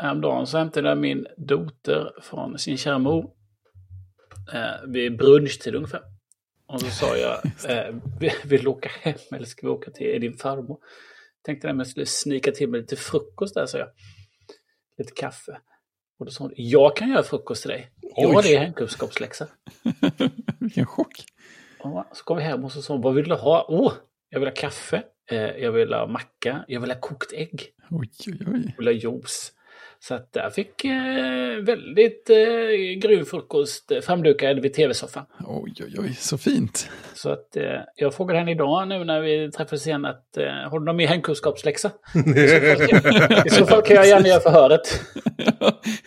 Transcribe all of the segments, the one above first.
häromdagen så hämtade jag min dotter från sin kära mor. Eh, vid brunchtid ungefär. Och så sa jag, eh, vill du åka hem eller ska vi åka till din farmor? Tänkte att jag skulle snika till mig lite frukost där, sa jag. Lite kaffe. Och då sa hon, jag kan göra frukost till dig. Oj. Ja, det är hemkunskapsläxa. Vilken chock. Ja, så kom vi hem och så sa hon, vad vill du ha? Åh, jag vill ha kaffe, eh, jag vill ha macka, jag vill ha kokt ägg, Oj, oj, oj. jag vill ha juice. Så att jag fick eh, väldigt eh, grym frukost eh, framdukad vid tv-soffan. Oj, oj, oj. Så fint. Så att eh, jag frågade henne idag nu när vi träffades igen att eh, har du någon mer hemkunskapsläxa? I så fall kan- I så fall kan jag gärna göra förhöret.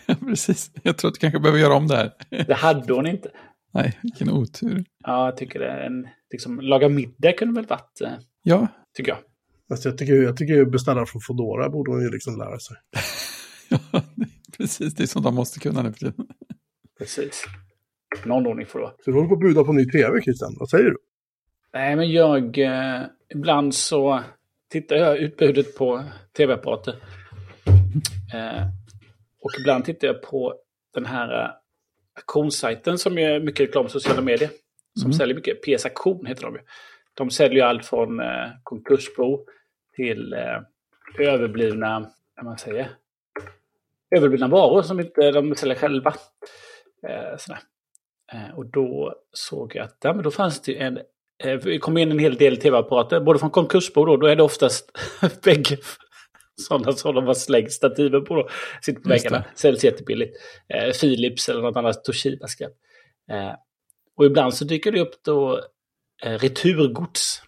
ja, precis. Jag tror att du kanske behöver göra om det här. Det hade hon inte. Nej, vilken otur. Ja, jag tycker det är en, liksom, laga middag kunde väl varit, eh, Ja, tycker jag. Alltså jag tycker, jag tycker beställare från Foodora borde hon ju liksom lära sig. Ja precis. Det är sånt de måste kunna nu för tiden. Precis. Någon ordning får det vara. Så du håller på att buda på ny tv, Christian. Vad säger du? Nej, men jag... Eh, ibland så tittar jag utbudet på tv-apparater. Eh, och ibland tittar jag på den här eh, auktionssajten som är mycket reklam i sociala medier. Som säljer mycket. PS Auktion heter de ju. De säljer ju allt från eh, konkursbo till eh, överblivna, vad man säger, överblivna varor som inte de säljer själva. Eh, sådär. Eh, och då såg jag att ja, men då fanns det en Eh, Det kom in en hel del tv-apparater, både från konkursbo då, då är det oftast bägge sådana som de har slängt stativen på. Då. Sitter på väggarna, säljs jättebilligt. Eh, Philips eller något annat Toshiba-skräp. Eh, och ibland så dyker det upp då eh, returgods.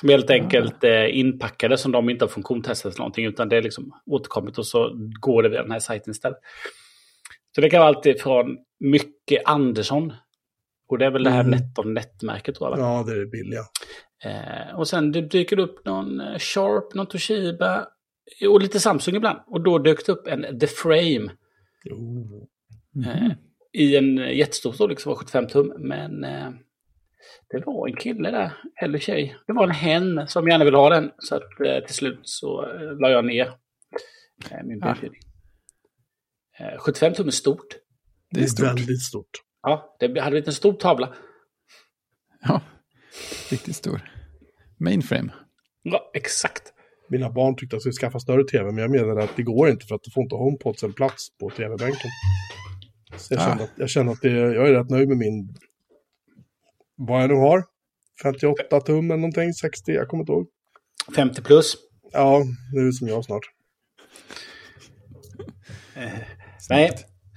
Som helt enkelt är inpackade som de inte har funktionstestat eller någonting utan det är liksom återkommit och så går det via den här sajten istället. Så det kan vara alltid från Mycket Andersson. Och det är väl det här Mm. NetOnNet-märket tror jag. va? Ja, det är det billiga. Eh, och sen det dyker det upp någon eh, Sharp, någon Toshiba och lite Samsung ibland. Och då dök det upp en The Frame Jo. eh, i en jättestor storlek som var 75 tum. Men eh, det var en kille där, eller tjej. Det var en hen som gärna ville ha den. Så att eh, till slut så eh, la jag ner eh, min budgivning. Eh, 75 tum är stort. Det är stort. väldigt stort. Ja, det hade blivit en stor tavla. Ja, riktigt stor. Mainframe. Ja, exakt. Mina barn tyckte att jag skulle skaffa större tv, men jag menade att det går inte för att du får inte HomePods en plats på tv-bänken. Så jag Ah. kände, att, jag kände att det, jag är rätt nöjd med min, vad jag nu har. 58 tum eller någonting, 60, jag kommer inte ihåg. 50 plus. Ja, det är som jag snart. Nej,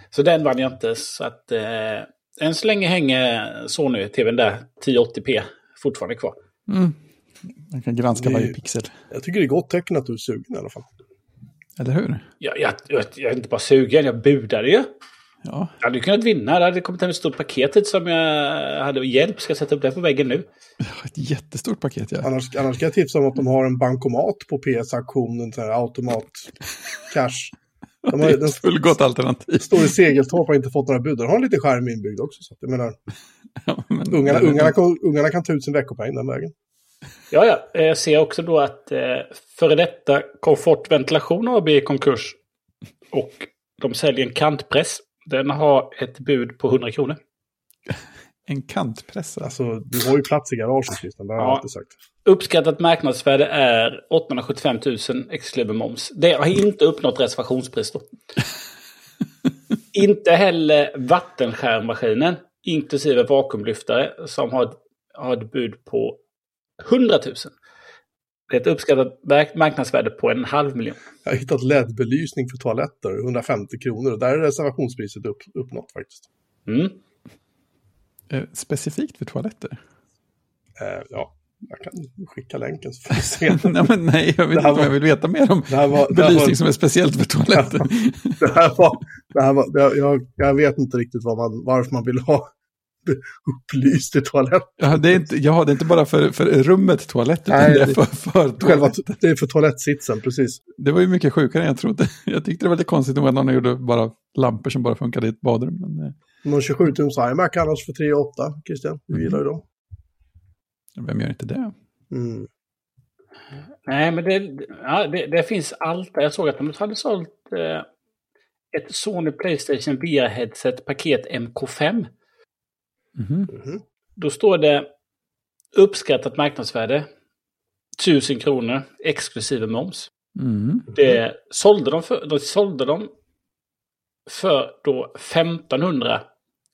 så den vann jag inte. Så att eh, än så länge hänger Sony-tvn där 1080p fortfarande kvar. Mm. Man kan granska Det varje pixel. Jag tycker det är gott tecken att du är sugen i alla fall. Eller hur? Jag, jag, jag, jag är inte bara sugen, jag budade ju. Ja, Jag hade kunnat vinna. Det hade kommit hem ett stort paket som jag hade hjälp. Ska jag sätta upp det på väggen nu? ett jättestort paket ja. Annars, annars kan jag tipsa om att de har en bankomat på PS-auktionen, sån här automat cash. De Det har, är den ett fullgott alternativ. står i Segeltorp har inte fått några bud. Den har en liten skärm inbyggd också. Så att jag menar, Ja, men- ungarna, ungarna, kan, ungarna kan ta ut sin veckopeng den vägen. Ja, ja. Eh, Jag ser också då att eh, före detta Komfort Ventilation AB är i konkurs. Och de säljer en kantpress. Den har ett bud på 100 kronor. En kantpress. alltså. Alltså, du har ju plats i garaget, Christian. Det har jag Ja. alltid sagt. Uppskattat marknadsvärde är 875 000 exklusive moms. Det har inte uppnått reservationspris då. inte heller vattenskärmaskinen, inklusive vakuumlyftare, som har, har ett bud på 100 000. Det är ett uppskattat mark- marknadsvärde på en halv miljon. Jag har hittat LED-belysning för toaletter, 150 kronor. Och där är reservationspriset upp, uppnått faktiskt. Mm. Eh, Specifikt för toaletter? Eh, ja, jag kan skicka länken så får vi se. nej, men nej, jag vet inte om jag var- vill veta mer om Det här var, det här belysning var, som är speciellt för toaletter. det här var, det här var det, jag, jag vet inte riktigt vad man, varför man vill ha upplyst i toaletten. Ja, det är inte, ja, det är inte bara för, för rummet toalett, utan Nej, det är för, för Själva, det är för toalettsitsen, precis. Det var ju mycket sjukare än jag trodde. Jag tyckte det var lite konstigt nog att någon gjorde bara lampor som bara funkade i ett badrum. Men, eh, Någon 27-tums iMac annars för 3 8 Christian. Du gillar ju dem. vem gör inte det? Mm. Nej, men det, ja, det, det finns allt. Jag såg att de hade sålt eh, ett Sony Playstation VR-headset paket MK5. Mhm. Då står det uppskattat marknadsvärde 1000 kronor exklusive moms. Mm. Det sålde de för, de sålde de för då 1500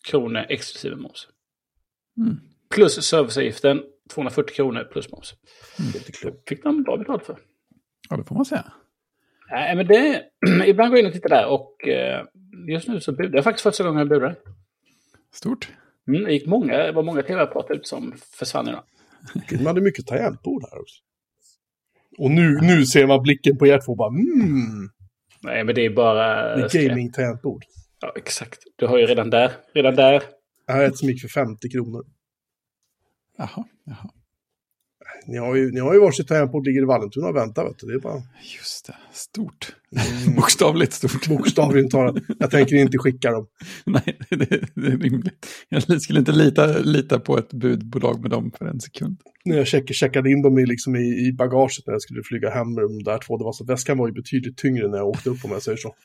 kronor exklusive moms. Mm. Plus serviceavgiften 240 kronor plus moms. Klokt. Det fick de bra betalt för. Ja, det får man säga. Nej, men det... ibland går jag in och tittar där och eh, just nu så budar jag faktiskt första gången jag budar. Stort. Mm, det gick många, det var många tv-apparater ut som försvann idag. De hade mycket tangentbord här också. Och nu, nu ser man blicken på två bara mm, Nej, men det är bara... det är gaming-tangentbord. Ja, exakt. Du har ju redan där. Redan där. Jag har ett som gick för 50 kronor. Jaha, jaha. Ni har ju, ni har ju varsitt tangentbord, ligger i Vallentuna och väntar. Vet du. Det är bara Just det. Stort. Bokstavligt stort. bokstavligen talat. Jag tänker inte skicka dem. Nej, det, det är rimligt. Jag skulle inte lita, lita på ett budbolag med dem för en sekund. När jag check, checkade in dem i, liksom i, i bagaget när jag skulle flyga hem med de där två. Det var så väskan var ju betydligt tyngre när jag åkte upp om jag säger så.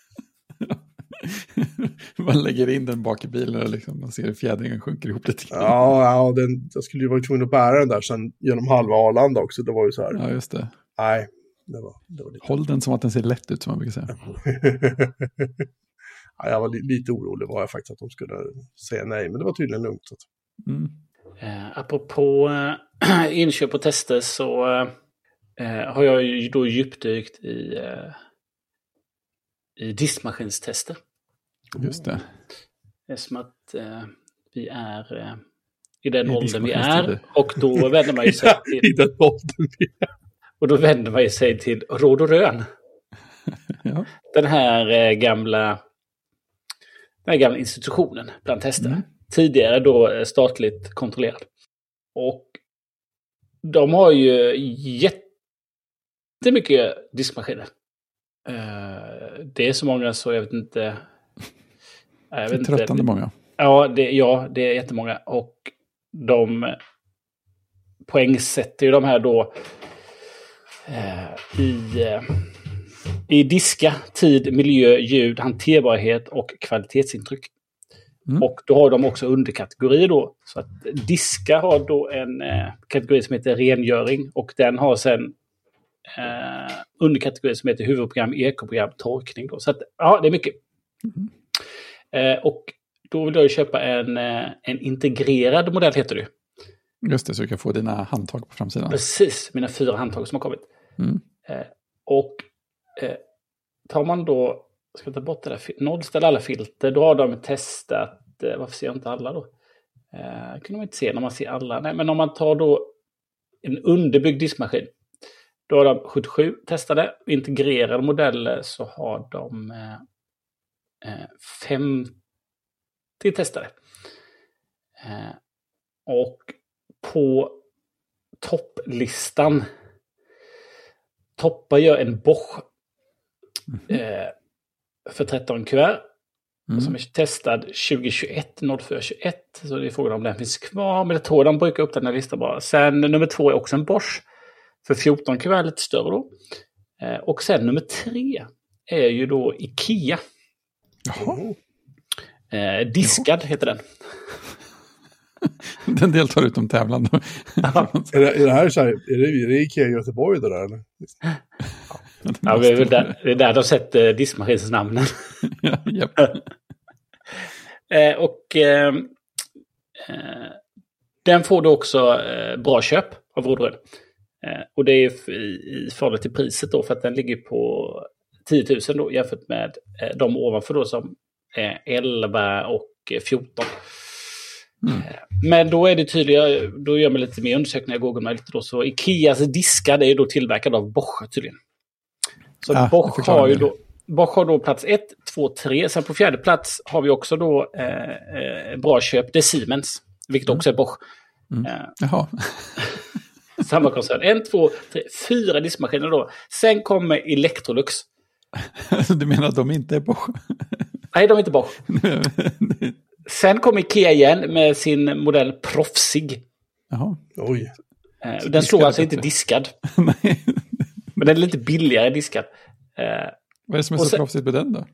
Man lägger in den bak i bilen och liksom, man ser hur fjädringen sjunker ihop lite grann. Ja, ja den, jag skulle ju vara tvungen att bära den där sen genom halva Arlanda också. Det var ju så här. Ja, just det. Nej, det var, det var lite... Håll den som att den ser lätt ut som man brukar säga. ja, jag var li, lite orolig var jag faktiskt att de skulle säga nej, men det var tydligen lugnt. Så. Mm. Eh, apropå eh, inköp och tester så eh, har jag ju då djupdykt i, eh, i diskmaskinstester. Just det. Det är som att eh, vi är eh, i den I åldern vi är. Och då vänder man ju sig I till, den åldern vi är. och då vänder man ju sig till Råd och Rön. Ja. Den här eh, gamla den här gamla institutionen bland tester. Mm. Tidigare då eh, statligt kontrollerad. Och de har ju jättemycket diskmaskiner. Eh, det är så många så jag vet inte. Jag vet inte. Tröttande många. Ja det, ja, det är jättemånga. Och de poängsätter ju de här då eh, i, eh, i diska, tid, miljö, ljud, hanterbarhet och kvalitetsintryck. Mm. Och då har de också underkategorier då. Så att diska har då en eh, kategori som heter rengöring och den har sen eh, underkategori som heter huvudprogram, ekoprogram, torkning. Då. Så att, ja, det är mycket. Eh, och då vill jag ju köpa en, eh, en integrerad modell heter det. ju. Just det, så du kan få dina handtag på framsidan. Precis, mina fyra handtag som har kommit. Mm. Eh, och eh, tar man då, ska jag ta bort det där, nollställa alla filter, då har de testat, eh, varför ser jag inte alla då? Eh, kunde man inte se när man ser alla. Nej, men om man tar då en underbyggd diskmaskin, då har de 77 testade, integrerade modeller så har de eh, eh, 50 testade. Eh, och på topplistan toppar jag en Bosch eh, för 13 kuvert. Mm. Som är testad 2021, 0421. Så det är frågan om den finns kvar. Men jag tror de brukar upp den här listan bara. Sen nummer två är också en Bosch. För 14 kuvert, lite större då. Eh, och sen nummer tre är ju då Ikea. Jaha, Eh, diskad heter den. den deltar utom tävlan. då. Är det, är det här så här, är det, är det Ikea Göteborg det där eller? Ja, det, är där, det är där de sätter diskmaskinsnamnen. Ja, japp. Eh, och eh, eh, den får du också eh, bra köp av Rodrön. Eh, och det är i, i förhållande till priset då, för att den ligger på 10 000 då, jämfört med eh, de ovanför då som är 11 och eh, 14. Mm. Eh, Men då är det tydligen, då gör man lite mer undersökningar, googlar mig lite då, så Ikeas diskar är då tillverkad av Bosch tydligen. Så det Bosch har ju då Bosch har då plats 1, 2, 3. Sen på fjärde plats har vi också då eh, eh, bra köp. Det är Siemens, vilket också är Bosch. Mm. Eh, Jaha, samma koncern. En, två, tre, fyra diskmaskiner då. Sen kommer Electrolux. du menar att de inte är Bosch? Nej, de är inte Bosch. Sen kommer Ikea igen med sin modell Proffsig. Jaha, Oj. Eh, den är alltså inte diskad. nej. Men den är lite billigare diskad. Eh, Vad är det som är Och så sen- proffsigt med den då?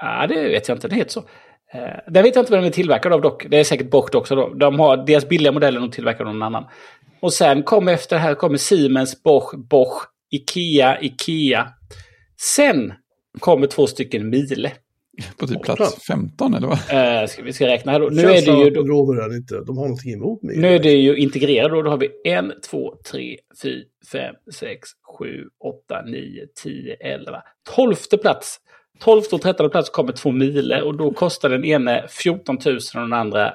Ja, det vet jag inte. Det heter så. Eh, den vet jag inte vad den är tillverkad av dock. Det är säkert Bosch också. Då. De har deras billiga modeller de tillverkar någon annan. Och sen kommer efter det här kommer Siemens, Bosch, Bosch, Ikea, Ikea. Sen kommer två stycken Miele. På typ plats 15 eller vad? Eh, ska vi ska räkna här då. Nu Känns är det ju... de råder inte. De har någonting emot mig. Nu är det ju integrerat då. Då har vi en, två, tre, fyra, fem, sex, sju, åtta, nio, tio, elva. Tolfte plats. Tolfte och trettonde plats kommer två Miele och då kostar den ene 14 000 och den andra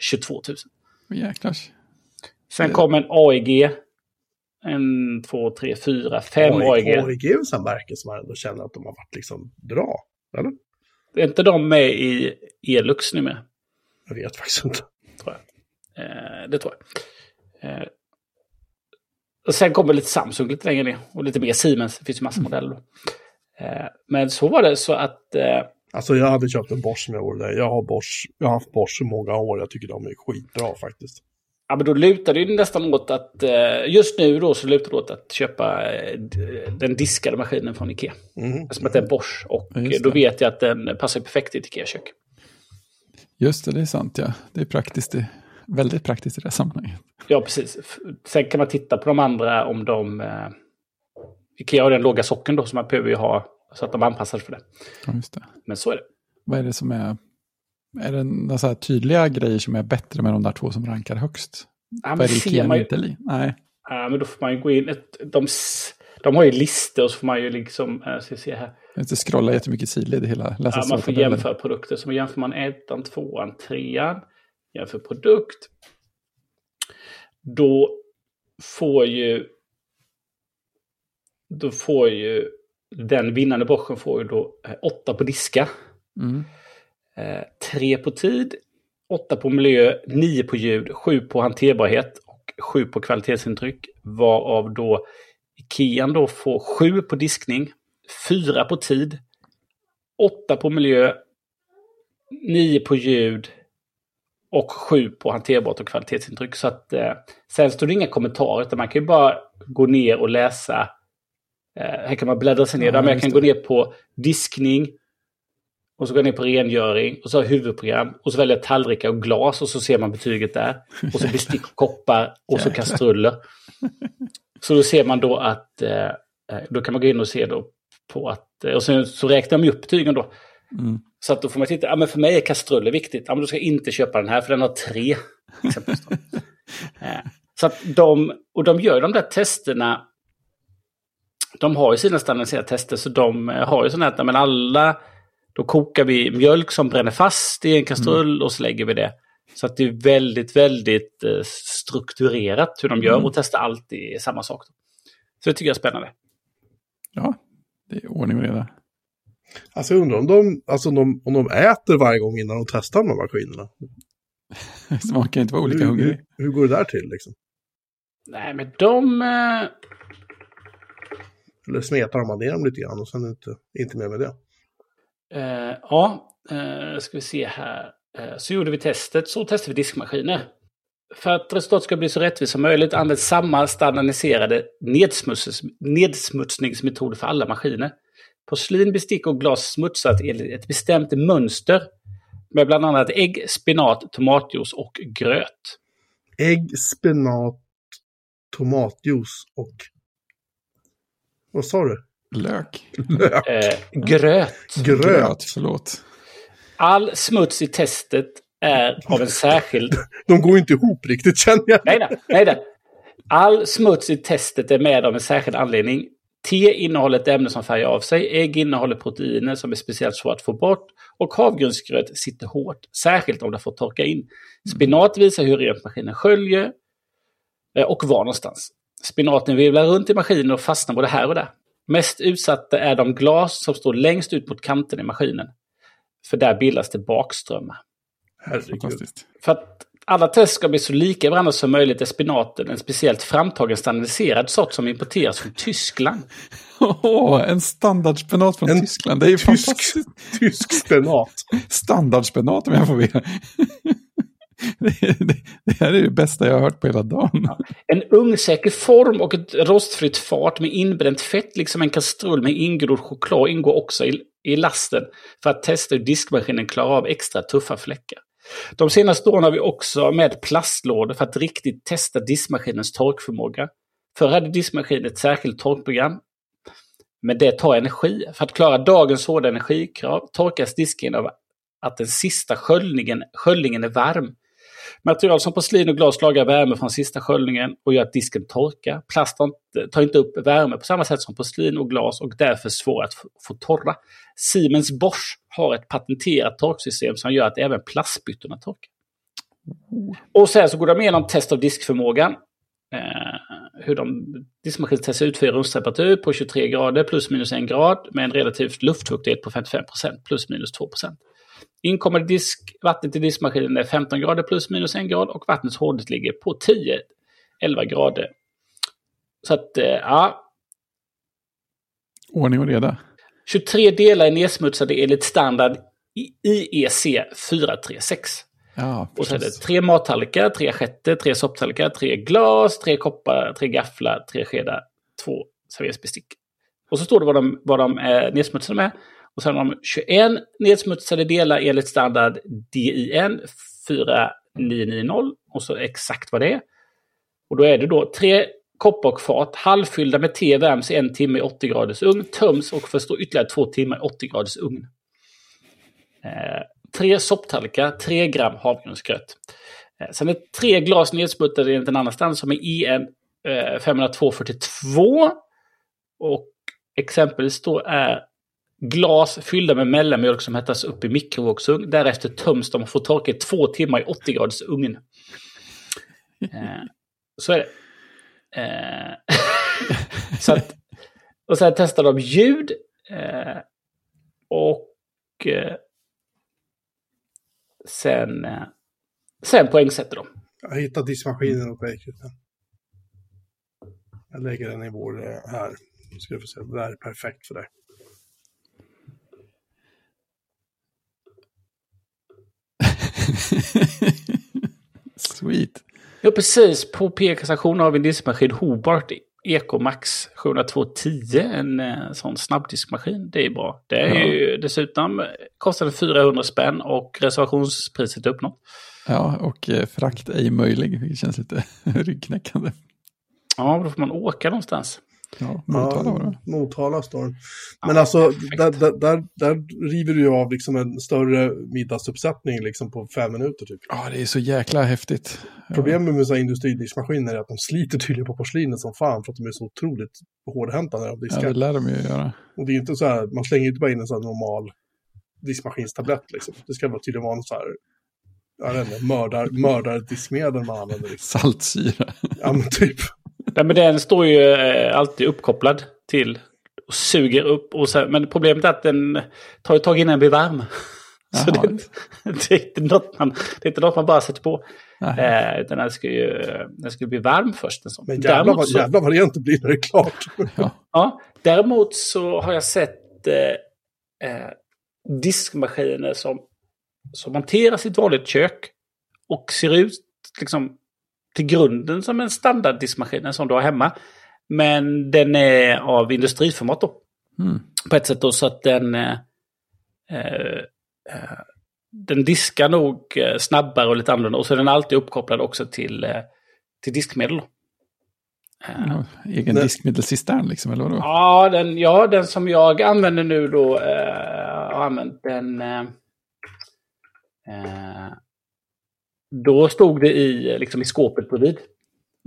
22 000. Jäklars. Sen kommer en AEG. En, två, tre, fyra, fem AEG. AEG är sån märke som man ändå känner att de har varit liksom bra. Eller? Är inte de med i Elux numera? Jag vet faktiskt inte. Tror jag. Eh, det tror jag. Eh, och sen kommer lite Samsung lite längre ner. Och lite mer Siemens. Det finns ju massa modeller då. Eh, men så var det så att... Eh, Alltså jag hade köpt en Bosch jag vore där. Jag har, Bosch, jag har haft Bosch i många år. Jag tycker de är skitbra faktiskt. Ja, men då lutar det ju nästan åt att... Eh, just nu då så lutar det åt att köpa eh, den diskade maskinen från Ikea. Mhm. Som att det är Bosch. Och då vet jag att den passar perfekt i ett Ikea-kök. Just det, det är sant ja. Det är praktiskt. Det är väldigt praktiskt i det här sammanhanget. Ja, precis. Sen kan man titta på de andra om de... Eh, Ikea har den låga socken då som man behöver ju ha så att de anpassas för det. Ja, just det. Men så är det. Vad är det som är... Är det några tydliga grejer som är bättre med de där två som rankar högst? Ja, men ser man ju, inte li? Nej. ja, men då får man ju gå in... Ett, de, de har ju listor och så får man ju liksom... Eh, ska se här. Jag inte scrolla jättemycket sidled i hela. Läsa Ja, man får jämföra produkter. Så jämför man ettan, tvåan, trean. Jämför produkt. Då får ju... Då får ju den vinnande Boschen får ju då eh, åtta på diska. Mm. Eh, tre på tid, åtta på miljö, nio på ljud, sju på hanterbarhet och sju på kvalitetsintryck. Varav då Ikean då får sju på diskning, fyra på tid, åtta på miljö, nio på ljud och sju på hanterbart och kvalitetsintryck. Så att, eh, sen står det inga kommentarer utan man kan ju bara gå ner och läsa. Eh, här kan man bläddra sig ner. Ja, där, men jag kan gå ner på diskning, och så går jag ner på rengöring och så har jag huvudprogram. Och så väljer jag tallrikar och glas och så ser man betyget där. Och så bestick och koppar och så kastruller. Så då ser man då att, eh, då kan man gå in och se då på att, eh, och sen så räknar de upp betygen då. Mm. Så att då får man titta, ja men för mig är kastruller viktigt. Ja men då ska inte köpa den här för den har tre. Eh, så att de, och de gör de där testerna. De har ju sina standardiserade tester så de eh, har ju sådana här, men alla, då kokar vi mjölk som bränner fast i en kastrull och så lägger vi det. Så att det är väldigt, väldigt eh, strukturerat hur de gör Mm. och testar alltid samma sak. Så det tycker jag är spännande. Ja, det är ordning och reda. Alltså jag undrar om de, alltså om de, om de äter varje gång innan de testar de här maskinerna. Så man kan inte vara olika hur, hungrig. hur, hur går det där till liksom? Nej men de... Eh, Eller smetar man ner dem lite grann och sen inte, inte mer med det. Eh, ja, eh, ska vi se här. Eh, så gjorde vi testet, så testade vi diskmaskiner. För att resultatet ska bli så rättvist som möjligt används samma standardiserade nedsmuts nedsmutsningsmetod för alla maskiner. Porslin, bestick och glas smutsat enligt ett bestämt mönster med bland annat ägg, spenat, tomatjuice och gröt. Ägg, spenat, tomatjuice och... Vad sa du? Lök. Lök. Eh, gröt. Gröt. Förlåt. All smuts i testet är av en särskild De går inte ihop riktigt känner jag. Nej nej då. All smuts i testet är med av en särskild anledning. Te innehåller ett ämne som färgar av sig, ägg innehåller proteiner som är speciellt svårt att få bort och havregrynsgröt sitter hårt, särskilt om det får torka in. Spinat visar hur rent maskinen sköljer eh, och var någonstans. Spinaten virvlar runt i maskinen och fastnar både här och där. Mest utsatta är de glas som står längst ut mot kanten i maskinen. För där bildas det bakströmmar. Fantastiskt. För att alla test ska bli så lika varandra som möjligt är spinaten en speciellt framtagen standardiserad sort som importeras från Tyskland. Åh, en standardspenat från En Tyskland. Det är ju Tysk, fantastiskt. tysk spenat. Standardspenat om jag får be det, det, det här är det bästa jag har hört på hela dagen. En ugnsäker form och ett rostfritt fat med inbränt fett liksom en kastrull med ingrodd choklad ingår också i, i lasten för att testa hur diskmaskinen klarar av extra tuffa fläckar. De senaste åren har vi också med plastlådor för att riktigt testa diskmaskinens torkförmåga. Förr hade diskmaskinen ett särskilt torkprogram. Men det tar energi. För att klara dagens hårda energikrav torkas disken av att den sista sköljningen, sköljningen är varm. Material som porslin och glas lagrar värme från sista sköljningen och gör att disken torkar. Plast tar inte upp värme på samma sätt som porslin och glas och därför svår att få torra. Siemens Bosch har ett patenterat torksystem som gör att även plastbyttorna torkar. Och sen så går de igenom test av diskförmågan. Eh, hur de diskmaskinen testar ut för rumstemperatur på 23 grader plus minus 1 grad med en relativt luftfuktighet på 55% plus minus 2 Inkommande disk, vattnet i diskmaskinen är 15 grader plus minus 1 grad och vattnets hårdhet ligger på 10-11 grader. Så att, eh, ja. Ordning och reda. 23 delar är nedsmutsade enligt standard IEC 436. Ja, och så är det tre mattallrikar, tre assietter, tre sopptallrikar, tre glas, tre koppar, tre gafflar, tre skedar, två serveringsbestick. Och så står det vad de, vad de är nedsmutsade med. Och sen har de 21 nedsmutsade delar enligt standard DIN 4990 och så exakt vad det är. Och då är det då tre koppar halvfyllda med te värms i en timme i 80 graders ugn, töms och förstår ytterligare två timmar i 80 graders ugn. Eh, tre sopptallrikar, tre gram havregrynsgröt. Eh, sen är tre glas nedsmutsade enligt en annan standard som är IN eh, 50242. Och exempelvis då är Glas fyllda med mellanmjölk som hettas upp i mikrovågsugn. Därefter töms de och får torka i två timmar i 80 graders ugn. Eh, så är det. Eh, så att, och sen testar de ljud. Eh, och eh, sen, eh, sen poängsätter de. Jag har hittat diskmaskinen och Acret. Jag lägger den i vår eh, här. Ska du få se. Det där är perfekt för dig. Sweet. Ja, precis. På P-kassation har vi en diskmaskin Hobart Ecomax 70210. En eh, sån snabbdiskmaskin. Det är bra. Det är ja. ju dessutom kostade 400 spänn och reservationspriset är uppnått. Ja, och eh, frakt är möjlig. Det känns lite ryggknäckande. Ja, då får man åka någonstans. Ja, Motala var det. Motala. Men ja, alltså, där, där, där, där, river du ju av liksom en större middagsuppsättning liksom på fem minuter typ. Ja, det är så jäkla häftigt. Problemet med industridiskmaskiner är att de sliter tydligen på porslinet som fan för att de är så otroligt hårdhänta när de diskar. Ja, det lär de ju göra. Och det är inte så här, man slänger inte bara in en sån här normal diskmaskinstablett liksom. Det ska vara tydligen vara en så här jag vet inte, mördar, mördardiskmedel man använder. Liksom. Saltsyra. Ja, men typ. Nej, men den står ju eh, alltid uppkopplad till och suger upp. Och så, men problemet är att den tar ett tag innan den blir varm. Så det, det, är inte något man, det är inte något man bara sätter på. Eh, utan den ska ju den ska bli varm först. En sån. Men jävlar, vad, så, jävlar vad det blir när det är klart. ja. ja, däremot så har jag sett eh, eh, diskmaskiner som, som hanteras i ett vanligt kök och ser ut liksom till grunden som en standarddiskmaskin som du har hemma. Men den är av industriformat då. Mm. På ett sätt då så att den... Eh, eh, den diskar nog eh, snabbare och lite annorlunda. Och så är den alltid uppkopplad också till, eh, till diskmedel. Ja, egen diskmedelscistern liksom, eller vadå? Ja den, ja, den som jag använder nu då eh, har använt den... Eh, då stod det i, liksom i skåpet bredvid.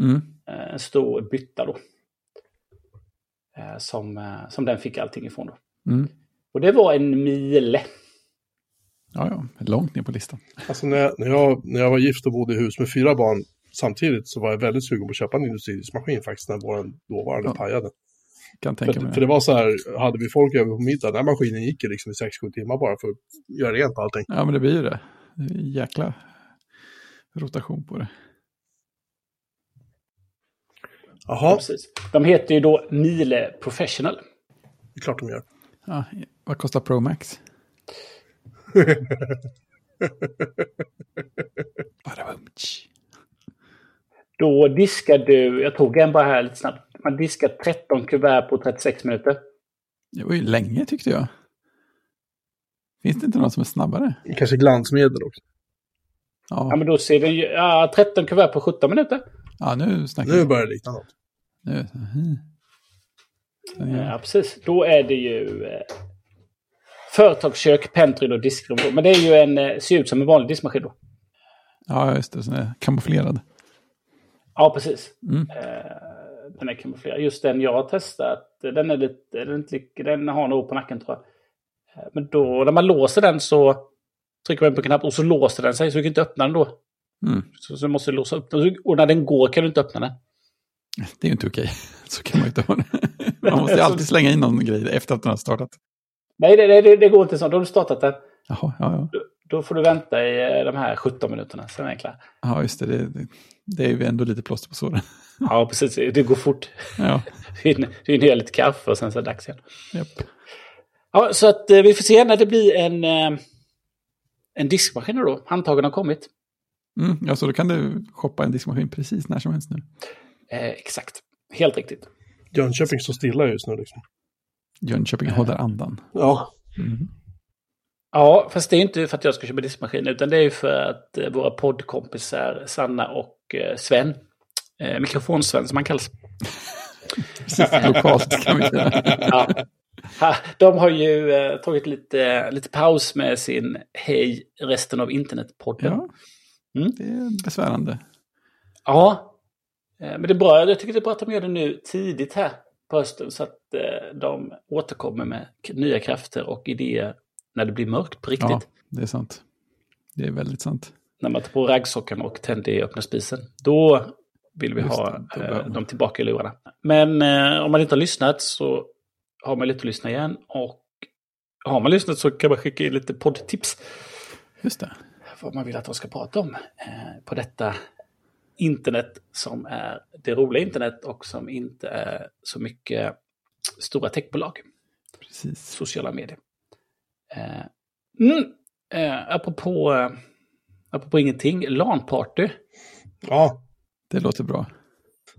Mm. En eh, stor bytta då. Eh, som, eh, som den fick allting ifrån då. Mm. Och det var en mile. Ja, ja, långt ner på listan. Alltså när jag, när, jag, när jag var gift och bodde i hus med fyra barn samtidigt så var jag väldigt sugen på att köpa en industrimaskin faktiskt när vår dåvarande ja. pajade. Kan tänka mig. För det var så här, hade vi folk över på middag, den här maskinen gick ju liksom i 6-7 timmar bara för att göra rent allting. Ja, men det blir ju det. Jäkla rotation på det. Jaha. Precis. De heter ju då Miele Professional. Det är klart de gör. Ja, vad kostar Pro Max? Då diskar du, jag tog en bara här lite snabbt, man diskar 13 kuvert på 36 minuter. Det var ju länge tyckte jag. Finns det inte någon som är snabbare? Kanske glansmedel också. Ja, Ja, men då ser den ju, ja, 13 kuvert på 17 minuter. ja nu snackar Nu vi. börjar det likna något. Nu. är- Ja, precis. Då är det ju eh, företagskök, pentry och diskrum. Men det är ju en, eh, ser ut som en vanlig diskmaskin då. Ja, just det. Så den är kamouflerad. Ja, precis. Mm. Eh, den är kamouflerad. Just den jag har testat, den är lite, den, är inte, lika- den har nog på nacken tror jag. Eh, Men då, när man låser den så trycker man på knapp och så låser den sig så du kan inte öppna den då. Mm. Så, så du måste låsa upp den. Och när den går kan du inte öppna den. Det är ju inte okej. Så kan man ju inte ha det. Man måste ju alltid slänga in någon grej efter att den har startat. Nej, det, det, det går inte så. Då har du startat den. Jaha, ja, ja. Då, får du vänta i eh, de här 17 minuterna. Sen är den klar. Ja, just det. Det, det, är ju ändå lite plåster på såren. Ja, precis. Det går fort. Ja, Du hinner du lite kaffe och sen så är det dags igen. japp. Ja, så att eh, vi får se när det blir en, eh, en diskmaskin då. Handtagen har kommit. Mm, ja, så då kan du shoppa en diskmaskin precis när som helst nu. Eh, exakt. Helt riktigt. Jönköping står stilla just nu liksom. Jönköping håller andan. Ja. Mm. Ja, fast det är inte för att jag ska köpa diskmaskin, utan det är ju för att eh, våra poddkompisar Sanna och eh, Sven, eh, mikrofonsven som han kallas, Precis, lokalt kan vi säga. ja. Ha, de har ju eh, tagit lite, lite paus med sin Hej resten av internet-podden. Ja, Mm. det är besvärande. Ja, eh, men det är bra. Jag tycker det är bra att de gör det nu tidigt här på hösten så att eh, de återkommer med nya krafter och idéer när det blir mörkt på riktigt. Ja, det är sant. Det är väldigt sant. När man tar på raggsockan och tänder i öppna spisen. Då vill vi Just ha det, eh, dem tillbaka i lurarna. Men eh, om man inte har lyssnat så har man lite att lyssna igen. Och har man lyssnat så kan man skicka in lite poddtips. Just det. vad man vill att de ska prata om eh, på detta internet som är det roliga internet och som inte är så mycket stora techbolag, Precis. sociala medier. Eh, mm, eh, apropå, eh, apropå ingenting, LAN-party. Ja, Det låter bra.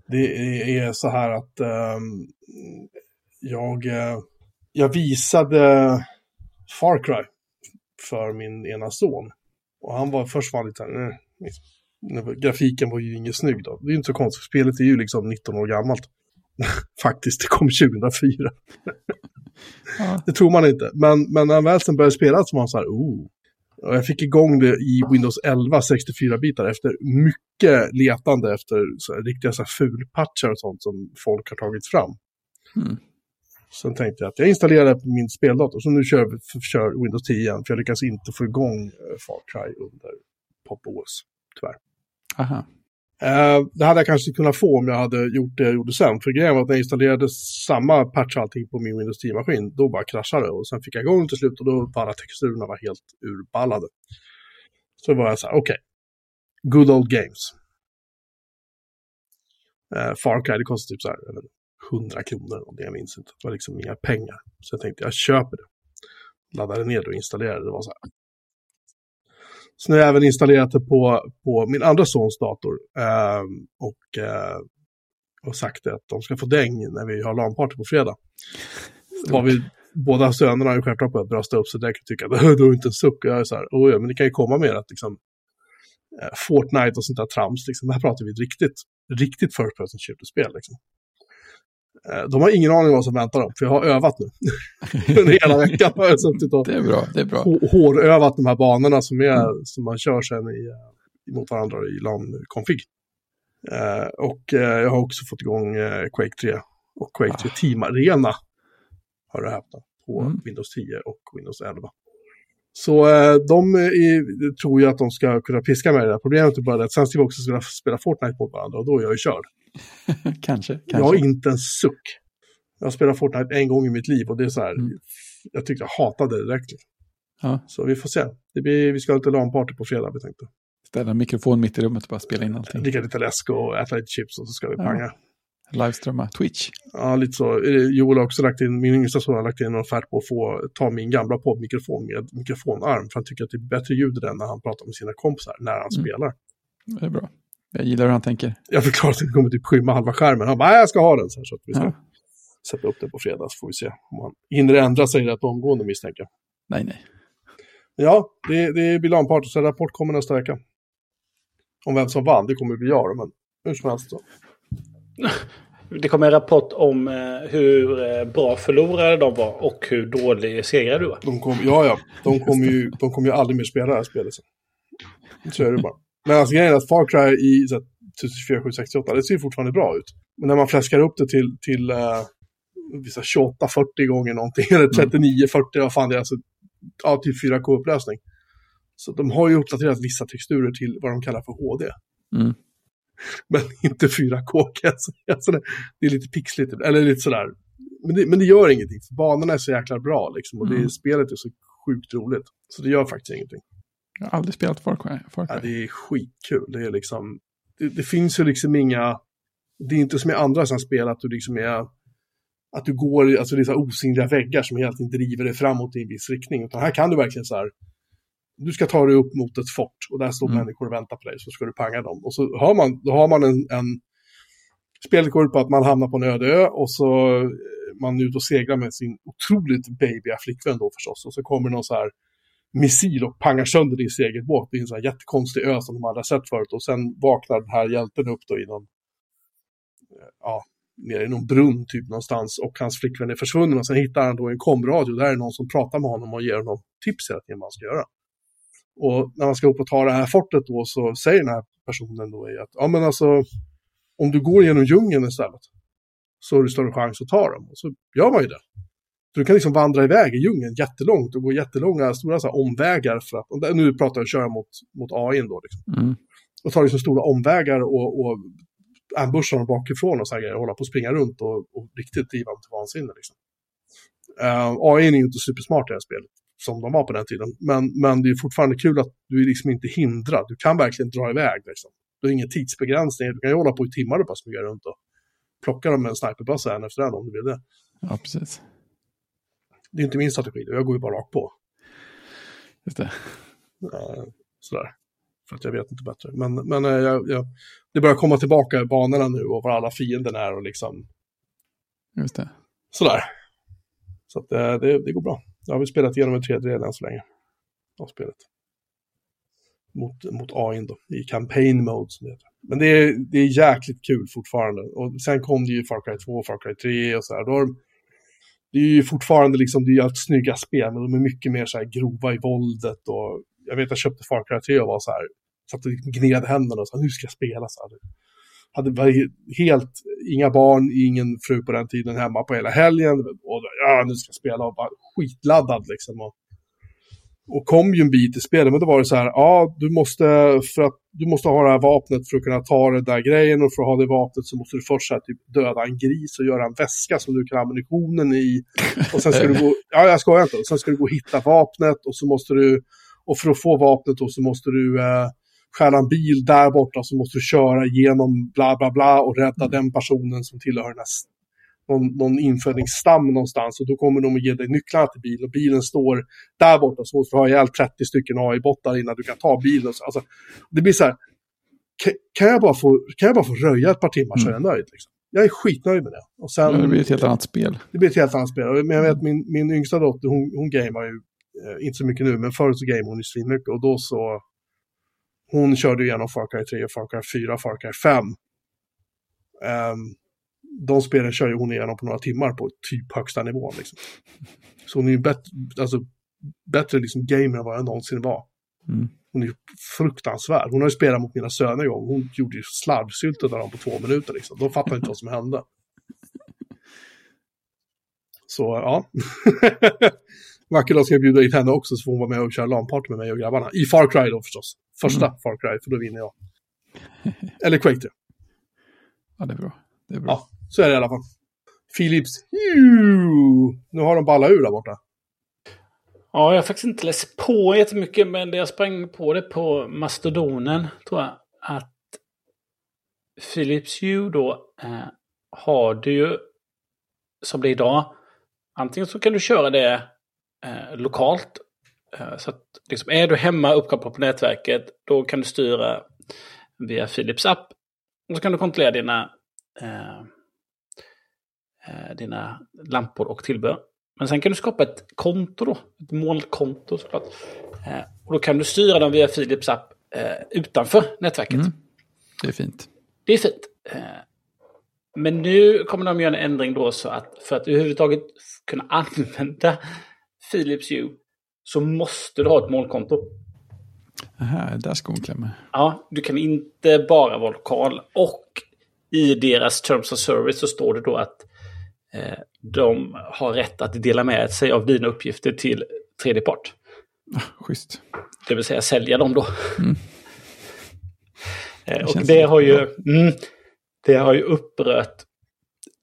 det är så här att ehm, jag, eh, jag visade Far Cry för min ena son. Och han var först var han lite eh, liksom. Grafiken var ju inget snygg då. Det är ju inte så konstigt, spelet är ju liksom 19 år gammalt. Faktiskt, det kom 2004. Ja, Det tror man inte. Men, men när han väl sen började spela så var han så här, oh. Och jag fick igång det i Windows 11 64-bitar efter mycket letande efter så här, riktiga så här, fulpatchar och sånt som folk har tagit fram. Mm. Sen tänkte jag att jag installerar det på min speldator, så nu kör, kör Windows 10 igen, för jag lyckas inte få igång eh, Far Cry under Pop OS, tyvärr. aha. Eh, det hade jag kanske kunnat få om jag hade gjort det jag gjorde sen. För grejen var att när jag installerade samma patch allting på min Windows 10-maskin, då bara kraschade det. Och sen fick jag igång till slut och då alla texturerna var helt urballade. Så var jag så här, okej. Good old games. Eh, Far Cry, det kostade typ så här, 100 kronor om det jag minns inte. Det var liksom inga pengar. Så jag tänkte, jag köper det. Laddade ner det och installerade det. Var så här. Så nu har jag även installerat det på, på min andra sons dator. ehm, och, eh, och sagt att de ska få däng när vi har LAN-party på fredag. Var vi, båda sönerna har ju självklart börjat brösta upp sig direkt och tycka att du är inte en suck. Och jag är så här, oh, ja, men det kan ju komma mer att liksom, eh, Fortnite och sånt där trams, liksom, här pratar vi ett riktigt, riktigt first person shooter-spel. Liksom. Eh, De har ingen aning om vad som väntar dem, för jag har övat nu. Under hela veckan har jag suttit och Det är bra, det är bra. hå- hårövat de här banorna som, är, som man kör sen i, eh, mot varandra i LAN-config. Eh, och eh, jag har också fått igång eh, Quake 3 och Quake 3 Team Arena. Har du häpnat, på Mm. Windows 10 och Windows 11. Så eh, de är, tror jag att de ska kunna piska med det där. Problemet är bara att sen ska vi också spela, spela Fortnite mot varandra och då är jag ju körd. kanske, Jag har kanske. inte en suck. Jag har spelat Fortnite en gång i mitt liv och det är så här, Mm. jag tyckte jag hatade det direkt. Ja. Så vi får se. Det blir, vi ska ha lite LAN-party på fredag, vi tänkte. Ställa en mikrofon mitt i rummet och bara spela in allting. Dricka lite läsk och äta lite chips och så ska vi Ja. Liveströmma, Twitch. Ja, lite så. Joel har också lagt in, min yngsta son har lagt in en offert på att få ta min gamla poddmikrofon med mikrofonarm. För han tycker att det är bättre ljud i den när han pratar med sina kompisar, när han Mm. spelar. Det är bra. Jag gillar hur han tänker. Jag förklarar att det kommer typ skymma halva skärmen. Han bara, "Nej, jag ska ha den. Så, här, så att vi ska Ja. sätta upp den på fredag så får vi se om han hinner ändra sig rätt omgående misstänker jag. Nej, nej. Ja, det, det är Bilan-party, så rapport kommer nästa vecka. Om vem som vann, det kommer bli jag men hur som helst. Så. Det kommer en rapport om eh, hur eh, bra förlorare de var och hur dålig segrare du var. De kom, ja, ja, de kommer ju, de kommer ju aldrig mer spela det här spelet sen. Så är det bara. Men alltså grejen är att Far Cry i så här, 1024 det ser fortfarande bra ut. Men när man fläskar upp det till, till uh, 28-40 gånger någonting, eller 39-40, vad fan det är, alltså, ja, typ 4K-upplösning. Så de har ju uppdaterat vissa texturer till vad de kallar för HD. Mm. Men inte 4K kan jag säga. Alltså det, det är lite pixligt, eller lite sådär. Men det, men det gör ingenting, för banorna är så jäkla bra liksom. Och det, Mm. spelet är så sjukt roligt. Så det gör faktiskt ingenting. Jag har aldrig spelat Far Cry. Far Ja, Cry. det är skitkul. Det är liksom, det, det finns ju liksom inga, det är inte som i andra sådana spel att du liksom är, att du går, alltså det är så osynliga väggar som helt inte driver dig framåt i en viss riktning. Utan här kan du verkligen så här, du ska ta dig upp mot ett fort och där står Mm. människor och väntar på dig så ska du panga dem. Och så har man, då har man en, en spelet går ut på att man hamnar på en öde ö och så eh, man är ute och seglar med sin otroligt babyiga flickvän då förstås. Och så kommer någon så här missil och pangar sönder din segelbåt. Det är en sån här jättekonstig ö som de aldrig har sett förut. Och sen vaknar den här hjälten upp då i någon, eh, ja, nere i någon brunn typ någonstans. Och hans flickvän är försvunnen. Och sen hittar han då en komradio. Där är någon som pratar med honom och ger honom tips hela tiden vad han ska göra. Och när man ska upp och ta det här fortet då så säger den här personen då att, ja men alltså, om du går genom djungeln istället så har du större chans att ta dem. Och så gör man ju det. Så du kan liksom vandra iväg i djungeln jättelångt och gå jättelånga, stora så omvägar för att, nu pratar jag köra mot, mot AI då, liksom. Mm. och ta liksom stora omvägar och, och ambusha dem bakifrån och så här grejer, hålla på att springa runt och, och riktigt driva dem till vansinne. Liksom. Uh, AI är ju inte supersmart i det här spelet, som de var på den tiden, men, men det är fortfarande kul att du är liksom inte hindrad, du kan verkligen dra iväg. Liksom. Du har ingen tidsbegränsning, du kan ju hålla på i timmar och bara smyga runt och plocka dem med en sniperbössa en efter en om du vill det. Ja, precis. Det är inte min strategi, jag går ju bara rakt på. Just det. Eh, sådär. För att jag vet inte bättre. Men, men eh, jag, jag, det börjar komma tillbaka i banorna nu och var alla fienden är och liksom Just det. sådär. Så att eh, det, det går bra. Jag har väl spelat igenom en tredjedel än så länge av spelet. Mot, mot AI då, i campaign mode som det heter. Men det är, det är jäkligt kul fortfarande. Och sen kom det ju Far Cry 2, Far Cry 3 och så här. Då har de, det är ju fortfarande liksom, det är ju allt snygga spel, men de är mycket mer så här grova i våldet och jag vet jag köpte Far Cry 3 och var så här, satt och liksom gned händerna och sa nu ska jag spela så här. Hade varit helt, inga barn, ingen fru på den tiden hemma på hela helgen. Och ja, nu ska jag spela och bara skitladdad liksom. Och, och kom ju en bit i spelet, men då var det så här, ja, du måste, för att, du måste ha det här vapnet för att kunna ta den där grejen och för att ha det vapnet så måste du först så här, typ, döda en gris och göra en väska som du kan ha ammunitionen i. Och sen ska du gå, ja jag skojar inte, sen ska du gå och hitta vapnet och så måste du, och för att få vapnet då så måste du eh, stjäla en bil där borta så måste du köra igenom bla bla bla och rädda den personen som tillhör den här någon, någon infödingsstam någonstans och då kommer de att ge dig nycklarna till bilen och bilen står där borta så måste du ha ihjäl 30 stycken AI-bottar innan du kan ta bilen. Så, Alltså, det blir så här, kan, jag bara få, kan jag bara få röja ett par timmar så är jag nöjd. Liksom. Jag är skitnöjd med det. Och sen, Ja, det blir ett helt annat spel. det blir ett helt annat spel. Men jag vet min, min yngsta dotter, hon, hon gamear ju, eh, inte så mycket nu, men förut så gameade hon ju svinmycket. Och då så, hon körde ju igenom Far Cry 3, Far Cry 4, Far Cry 5. Ehm, de spelen kör ju hon igenom på några timmar på typ högsta nivån. Liksom. Så hon är ju bättre, alltså, bättre liksom gamer än vad jag någonsin var. Mm. Hon är ju fruktansvärd. Hon har ju spelat mot mina söner en gång. Hon gjorde ju slarvsyltet av dem på två minuter. Liksom. De fattar inte vad som hände. Så ja. Vacker dag ska jag bjuda hit henne också så får hon vara med och köra LAN-party med mig och grabbarna. I Far Cry då förstås. Första Far Cry, för då vinner jag. Eller Quake 3. Ja, det är bra. Det är bra. Ja, så är det i alla fall. Philips. Juuu! Nu har de ballat ur där borta. Ja, jag har faktiskt inte läst på jättemycket, men jag sprang på det på Mastodonen, tror jag. Att Philips Hue då eh, har du ju, som det är idag, antingen så kan du köra det eh, lokalt. Eh, så att liksom, är du hemma uppkopplad på nätverket, då kan du styra via Philips app. Och så kan du kontrollera dina, eh, eh, dina lampor och tillbehör. Men sen kan du skapa ett konto då, ett molnkonto såklart. Eh, och då kan du styra dem via Philips app eh, utanför nätverket. Mm. Det är fint. Det är fint. Eh, men nu kommer de göra en ändring då så att för att överhuvudtaget kunna använda Philips Hue så måste du ha ett molnkonto. Aha, där skon klämmer. Ja, du kan inte bara vara lokal. Och i deras Terms of Service så står det då att eh, de har rätt att dela med sig av dina uppgifter till tredje part. Ah, schysst. Det vill säga sälja dem då. Mm. Eh, och känns det har, ju, mm, det har ju upprört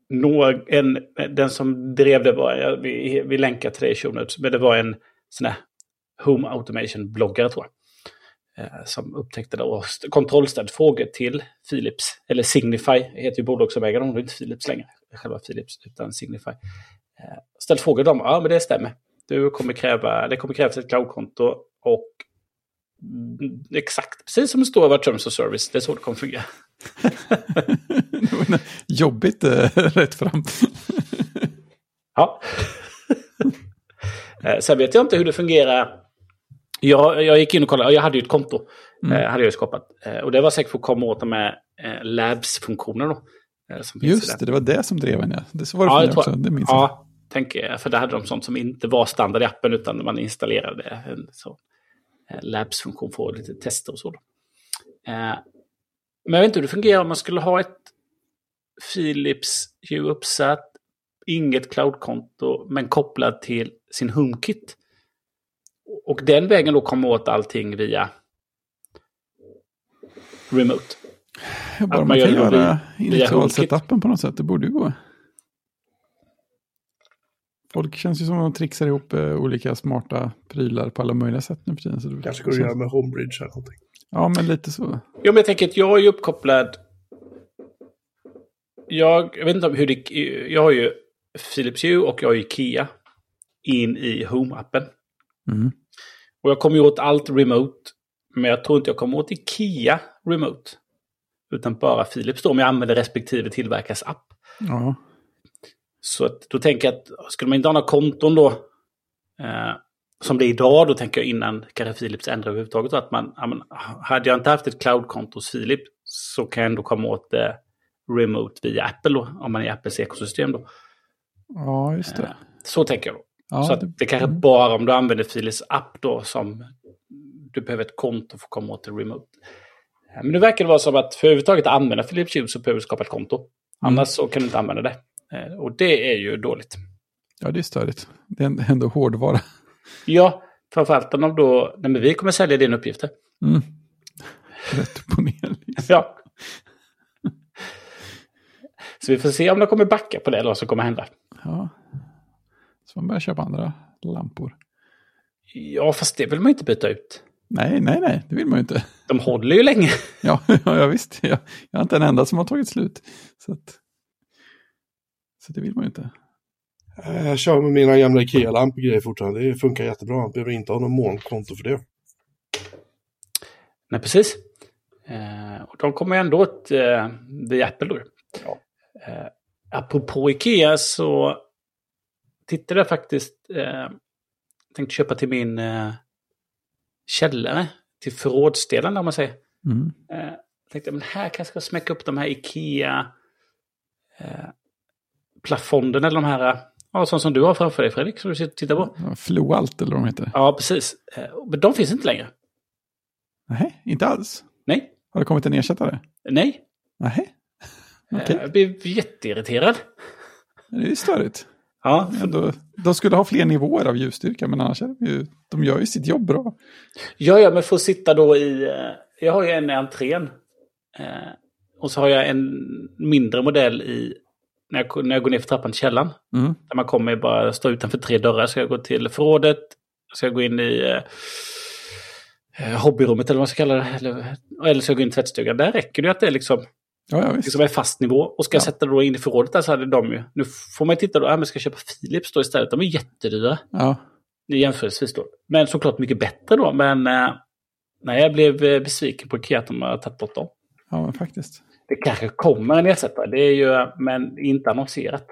någ, en, den som drev det var, vi, vi länkar till det i show notes, men det var en sån här Home Automation-bloggare tror jag. Eh, som upptäckte det och st- kontrollställd frågor till Philips, eller Signify, heter ju bolag som äger dem, det är inte Philips längre, själva Philips, utan Signify. Eh, ställt frågor till dem, ja men det stämmer. Du kommer kräva, det kommer krävas ett cloudkonto och mm, exakt, precis som det står vårt Terms of Service, det är så det kommer fungera. Jobbigt eh, rätt fram. Ja. Sen vet jag inte hur det fungerar. Jag, jag gick in och kollade, jag hade ju ett konto. Mm. Eh, hade jag ju skapat. Eh, och det var säkert för att komma åt de här eh, labs-funktionerna då. Eh, Just det, det var det som drev en. Ja. Det så var det Ja, för mig också. Det minns jag. Ja, tänker jag. För där hade de sånt som inte var standard i appen utan man installerade en så, eh, labs-funktion för lite tester och så. Då. Eh, men jag vet inte hur det fungerar om man skulle ha ett Philips Hue uppsatt, inget cloudkonto, men kopplat till sin HomeKit. Och den vägen då komma åt allting via remote. Ja, bara man man gör kan göra initialsetappen på något sätt. Det borde ju gå. Folk känns ju som att de trixar ihop eh, olika smarta prylar på alla möjliga sätt nu för tiden. Så det Kanske går att göra med Homebridge eller någonting. Ja, men lite så. Jo, men jag tänker att jag är ju uppkopplad. Jag, jag vet inte om hur det... Jag har ju Philips Hue och jag har ju Ikea in i Home-appen. Mm. Och jag kommer ju åt allt remote. Men jag tror inte jag kommer åt Ikea remote. Utan bara Philips då om jag använder respektive tillverkares app. Ja. Så att, då tänker jag att skulle man inte ha några konton då, eh, som det är idag, då tänker jag innan kanske Philips ändrar överhuvudtaget, att man, ja, men, hade jag inte haft ett cloudkonto hos Philips så kan jag ändå komma åt det remote via Apple då, om man är i Apples ekosystem då. ja, just Eh, det. så tänker jag då. Ja, så att det- det kanske mm. bara om du använder Philips app då som du behöver ett konto för att komma åt det remote. Men nu verkar det vara som att för överhuvudtaget använda Philips Hue så behöver du skapa ett konto. Mm. Annars så kan du inte använda det. Eh, Och det är ju dåligt. ja, det är störigt. Det är ändå- hårdvara. Ja, framförallt om då... Nej, men vi kommer sälja dina uppgifter. Mm. Rätt upp och ner. Liksom. Ja. Så vi får se om de kommer backa på det eller vad som kommer hända. Ja. Så man börjar köpa andra lampor. Ja, fast det vill man ju inte byta ut. Nej, nej, nej, det vill man ju inte. De håller ju länge. Ja, ja, ja visst. Jag, jag är inte den enda som har tagit slut. Så, att, så det vill man ju inte. Jag kör med mina gamla Ikea-lampor grejer fortfarande. Det funkar jättebra. Man behöver inte ha någon molnkonto för det. Nej, precis. Eh, och de kommer ändå åt eh, via Apple då. Ja. Eh, apropå Ikea så tittade jag faktiskt... Eh, tänkte köpa till min eh, källare. Till förrådsdelen om man säger. Mm. Eh, tänkte men här kanske jag ska smäcka upp de här Ikea eh, eller de här, eh, ja, sånt som du har framför dig Fredrik, som du sitter och tittar på. Floalt eller vad de heter. Ja, precis. Eh, men de finns inte längre. Nej, inte alls. Nej, Har det kommit en ersättare? nej. Nej, Eh, okej. Jag blev jätteirriterad. Det är ju störigt. Ja, Ändå, de skulle ha fler nivåer av ljusstyrka, men annars är de ju, de gör ju sitt jobb bra. ja, ja, men får sitta då i, eh, jag har ju en i entrén. Eh, och så har jag en mindre modell i, när jag, när jag går ner för trappan till källaren. Mm. Där man kommer bara stå utanför tre dörrar. Ska jag gå till förrådet? Ska jag gå in i eh, hobbyrummet eller vad man ska kalla det? Eller, eller ska jag gå in i tvättstugan? Där räcker det att det är liksom, Ja, ja, visst. liksom är fast nivå. Och ska jag Ja. sätta det då in i förrådet där så hade de ju... Nu får man titta då, ja, men ska jag köpa Philips då istället? De är jättedyra. Ja, Jämförelsevis då. Men såklart mycket bättre då. Men eh, nej, jag blev eh, besviken på Ikea att de har tagit bort dem. Ja, men faktiskt. Det kanske kommer en ersättare, det är ju, men inte annonserat.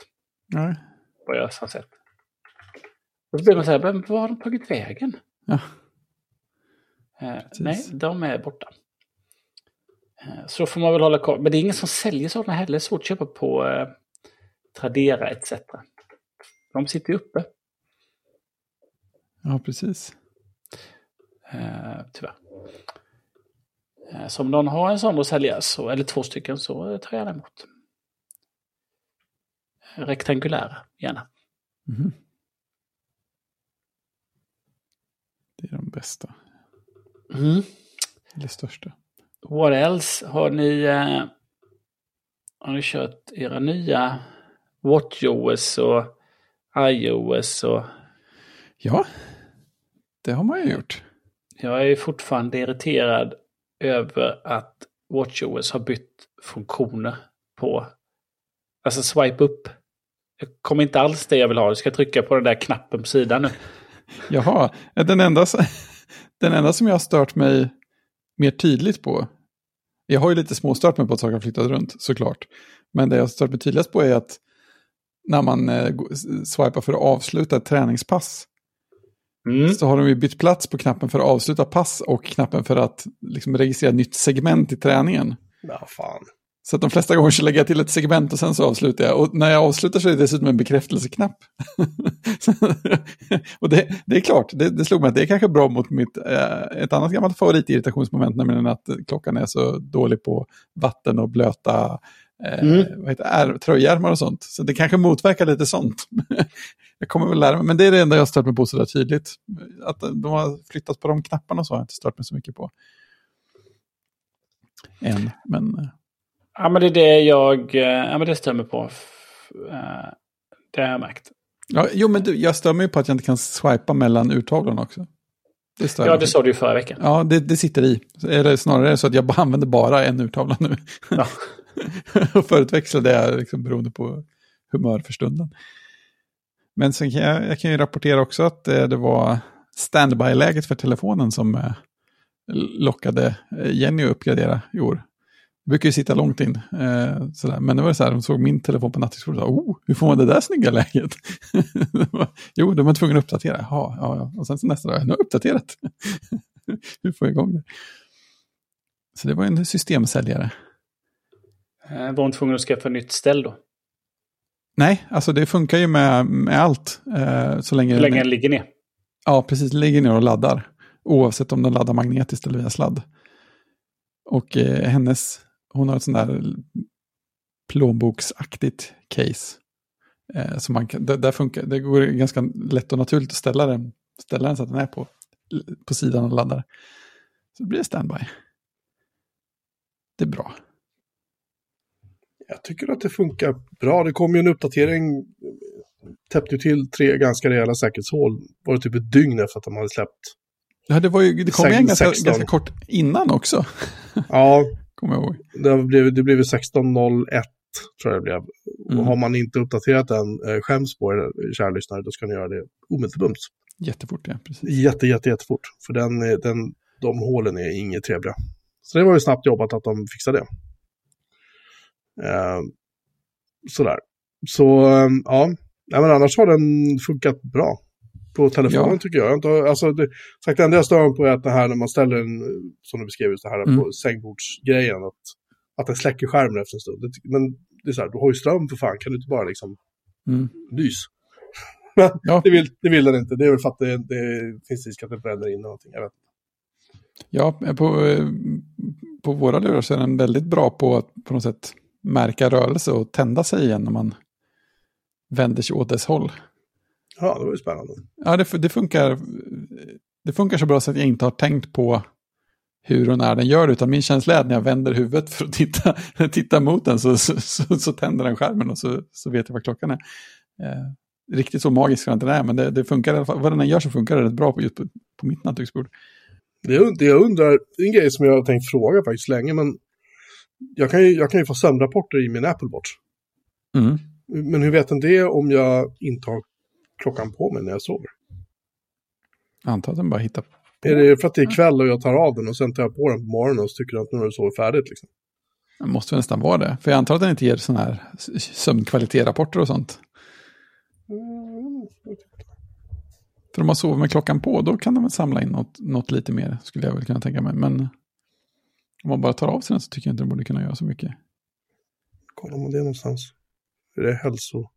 Nej. Vad jag har sett. Och så blir man så här, men vad har de tagit vägen? Ja. Eh, nej, de är borta. Eh, så får man väl hålla koll. Men det är ingen som säljer sådana heller. Svårt att köpa på eh, Tradera etc. De sitter ju uppe. Ja, precis. Eh, tyvärr. Eh, så om någon har en sån att sälja, så, eller två stycken, så tar jag den emot. Rektangulära, gärna. Mhm. Det är de bästa. Mm. Eller största. What else? Har ni, eh, har ni kört era nya WatchOS och iOS? Och... Ja, det har man ju gjort. Jag är fortfarande irriterad över att WatchOS har bytt funktioner på, alltså swipe upp. Jag kommer inte alls det jag vill ha. Jag ska trycka på den där knappen på sidan nu. Jaha, den enda, den enda som jag har stört mig mer tydligt på. Jag har ju lite småstört mig på att saker har flyttat runt såklart. Men det jag har stört mig tydligast på är att när man eh, swipar för att avsluta ett träningspass. Mm. Så har de ju bytt plats på knappen för att avsluta pass och knappen för att liksom, registrera nytt segment i träningen. Ja, fan. Så att de flesta gånger så lägger jag till ett segment och sen så avslutar jag. Och när jag avslutar så är det dessutom en bekräftelseknapp. och det, det är klart, det, det slog mig att det är kanske bra mot mitt, eh, ett annat gammalt favoritirritationsmoment, nämligen att klockan är så dålig på vatten och blöta eh, Mm. vad heter, är, tröjärmar och sånt. Så det kanske motverkar lite sånt. jag kommer väl lära mig, men det är det enda jag stört mig på sådär tydligt. Att de har flyttat på de knapparna så har jag inte stört mig så mycket på. Än, men... Ja, men det är det jag, eh, ja men det stämmer på. Eh, Det har jag märkt. Ja, jo, men du, jag stör mig på att jag inte kan swipa mellan urtavlorna också. Det Ja, det sa du ju förra veckan. Ja, det, det sitter i. Så är det snarare så att jag använder bara en urtavla nu. Ja. och förutväxlar det liksom beroende på humör för stunden. Men sen kan jag, jag kan ju rapportera också att eh, det var standby-läget för telefonen som lockade Jenny att uppgradera i år. Brukar ju sitta långt in. Eh, sådär. Men det var så här, de såg min telefon på nattduksbordet och sa, oh, hur får man det där snygga läget? Jo, de var tvungna att uppdatera. Ja, ja, ja. Och sen så nästa dag, nu har jag uppdaterat. hur får jag igång det? Så det var en systemsäljare. Eh, Var hon tvungen att skaffa nytt ställ då? Nej, alltså det funkar ju med, med allt. Eh, så länge, länge den ligger ner? Ja, precis. Ligger ner och laddar. Oavsett om den laddar magnetiskt eller via sladd. Och eh, hennes, hon har ett sånt där plånboksaktigt case. Eh, så man kan, där, funkar, det går ganska lätt och naturligt att ställa den, ställa den så att den är på, på sidan och laddar. Så det blir det standby. Det är bra. Jag tycker att det funkar bra. Det kom ju en uppdatering. Täppte till tre ganska rejäla säkerhetshål. Var det typ ett dygn efter att de hade släppt. Ja, det, var ju, det kom ju en ganska, 16. ganska kort innan också, Ja, kommer jag ihåg. det blev, det blev 16.01 tror jag det blev. Mm. Och har man inte uppdaterat den, eh, skäms på er, kära lyssnare, då ska ni göra det omedelbart. Jättefort, ja. Precis. Jätte, jätte, jättefort. För den, eh, den, de hålen är inget trevliga. Så det var ju snabbt jobbat att de fixade det. Eh, sådär. Så, eh, ja. Nej, men annars har den funkat bra. På telefonen Ja. tycker jag. jag alltså, det, sagt, det enda jag stör på är att det här när man ställer den, eh, som du beskrev, det här Mm. på sängbordsgrejen, att, att den släcker skärmen efter en stund. Det, men det är så här, du har ju ström för fan, kan du inte bara liksom Mm. lys? Men Ja. det, vill, det vill den inte. Det är väl för att det, det finns risk att det bränner in någonting. Jag vet. Ja, på, eh, på våra lurar så är den väldigt bra på att på något sätt märka rörelse och tända sig igen när man vänder sig åt dess håll. Ja, det var ju spännande. Ja, det, det, funkar, det funkar så bra så att jag inte har tänkt på hur och när den gör det, utan min känsla är att när jag vänder huvudet för att titta, titta mot den så, så, så, så tänder den skärmen och så, så vet jag vad klockan är. Eh, riktigt så magisk jag inte är, men det, det funkar i alla fall. Vad den än gör så funkar det rätt bra på, just på, på mitt nattduksbord. Det jag undrar, en grej som jag har tänkt fråga faktiskt länge, men jag kan ju, jag kan ju få sömnrapporter i min Apple Watch. Mm. Men hur vet den det om jag inte har klockan på mig när jag sover? Jag antar att den bara hittar på. Är det för att det är kväll och jag tar av den och sen tar jag på den på morgonen och så tycker jag att nu har du sovit färdigt? Liksom? Det måste väl nästan vara det. För jag antar att den inte ger sådana här sömnkvalitetsrapporter och sånt. För om man sover med klockan på, då kan de väl samla in något, något lite mer, skulle jag väl kunna tänka mig. Men om man bara tar av sig den så tycker jag inte den borde kunna göra så mycket. Kollar man det någonstans? Är det hälso...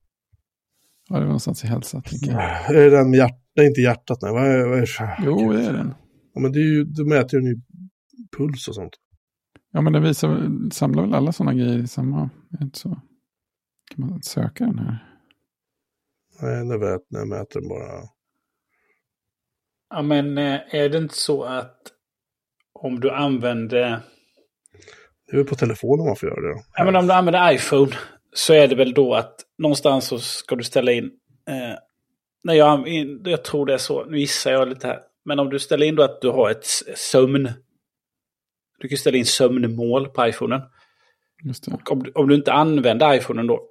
Ja, det är någonstans i hälsa, tänker jag. Är det den med hjärtat? Nej, inte hjärtat. Nej. Vad är, vad är? Jo, det är den. Ja, men det är ju, då mäter den ju puls och sånt. Ja, men den visar, samlar väl alla sådana grejer i samma... Är inte så? Kan man söka den här? Nej, det vet jag mäter den bara. Ja, men eh, är det inte så att om du använder... Det är väl på telefonen man får göra det. Då. Ja, men om du använder iPhone så är det väl då att någonstans så ska du ställa in... Eh, nej, jag, jag tror det är så. Nu gissar jag lite här. Men om du ställer in då att du har ett sömn... Du kan ställa in sömnmål på iPhonen. Just det. Och om, du- om du inte använder iPhonen då,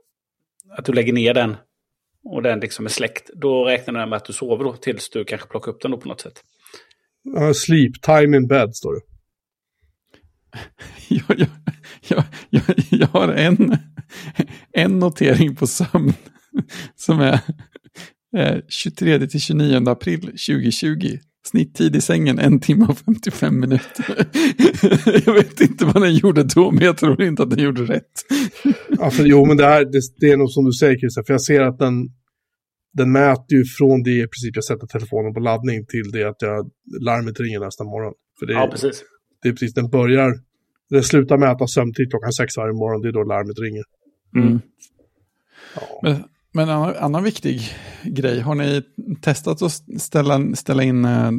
att du lägger ner den och den liksom är släckt, då räknar den med att du sover då tills du kanske plockar upp den då på något sätt. Ja, sleep time in bed står det. Jag, jag, jag, jag, jag har en, en notering på sömn som är eh, 23 till 29 april 2020. Snitttid i sängen en timme och 55 minuter. Jag vet inte vad den gjorde då, men jag tror inte att den gjorde rätt. Ja, för, jo, men det, här, det, det är nog som du säger, Christian. För jag ser att den, den mäter ju från det i princip jag sätter telefonen på laddning till det att jag, larmet ringer nästa morgon. För det, Ja, precis. Det är precis, den börjar, den slutar mäta sömntid klockan sex varje morgon, det är då larmet ringer. Mm. Ja. Men, men en annan, annan viktig grej, har ni testat att ställa, ställa in eh,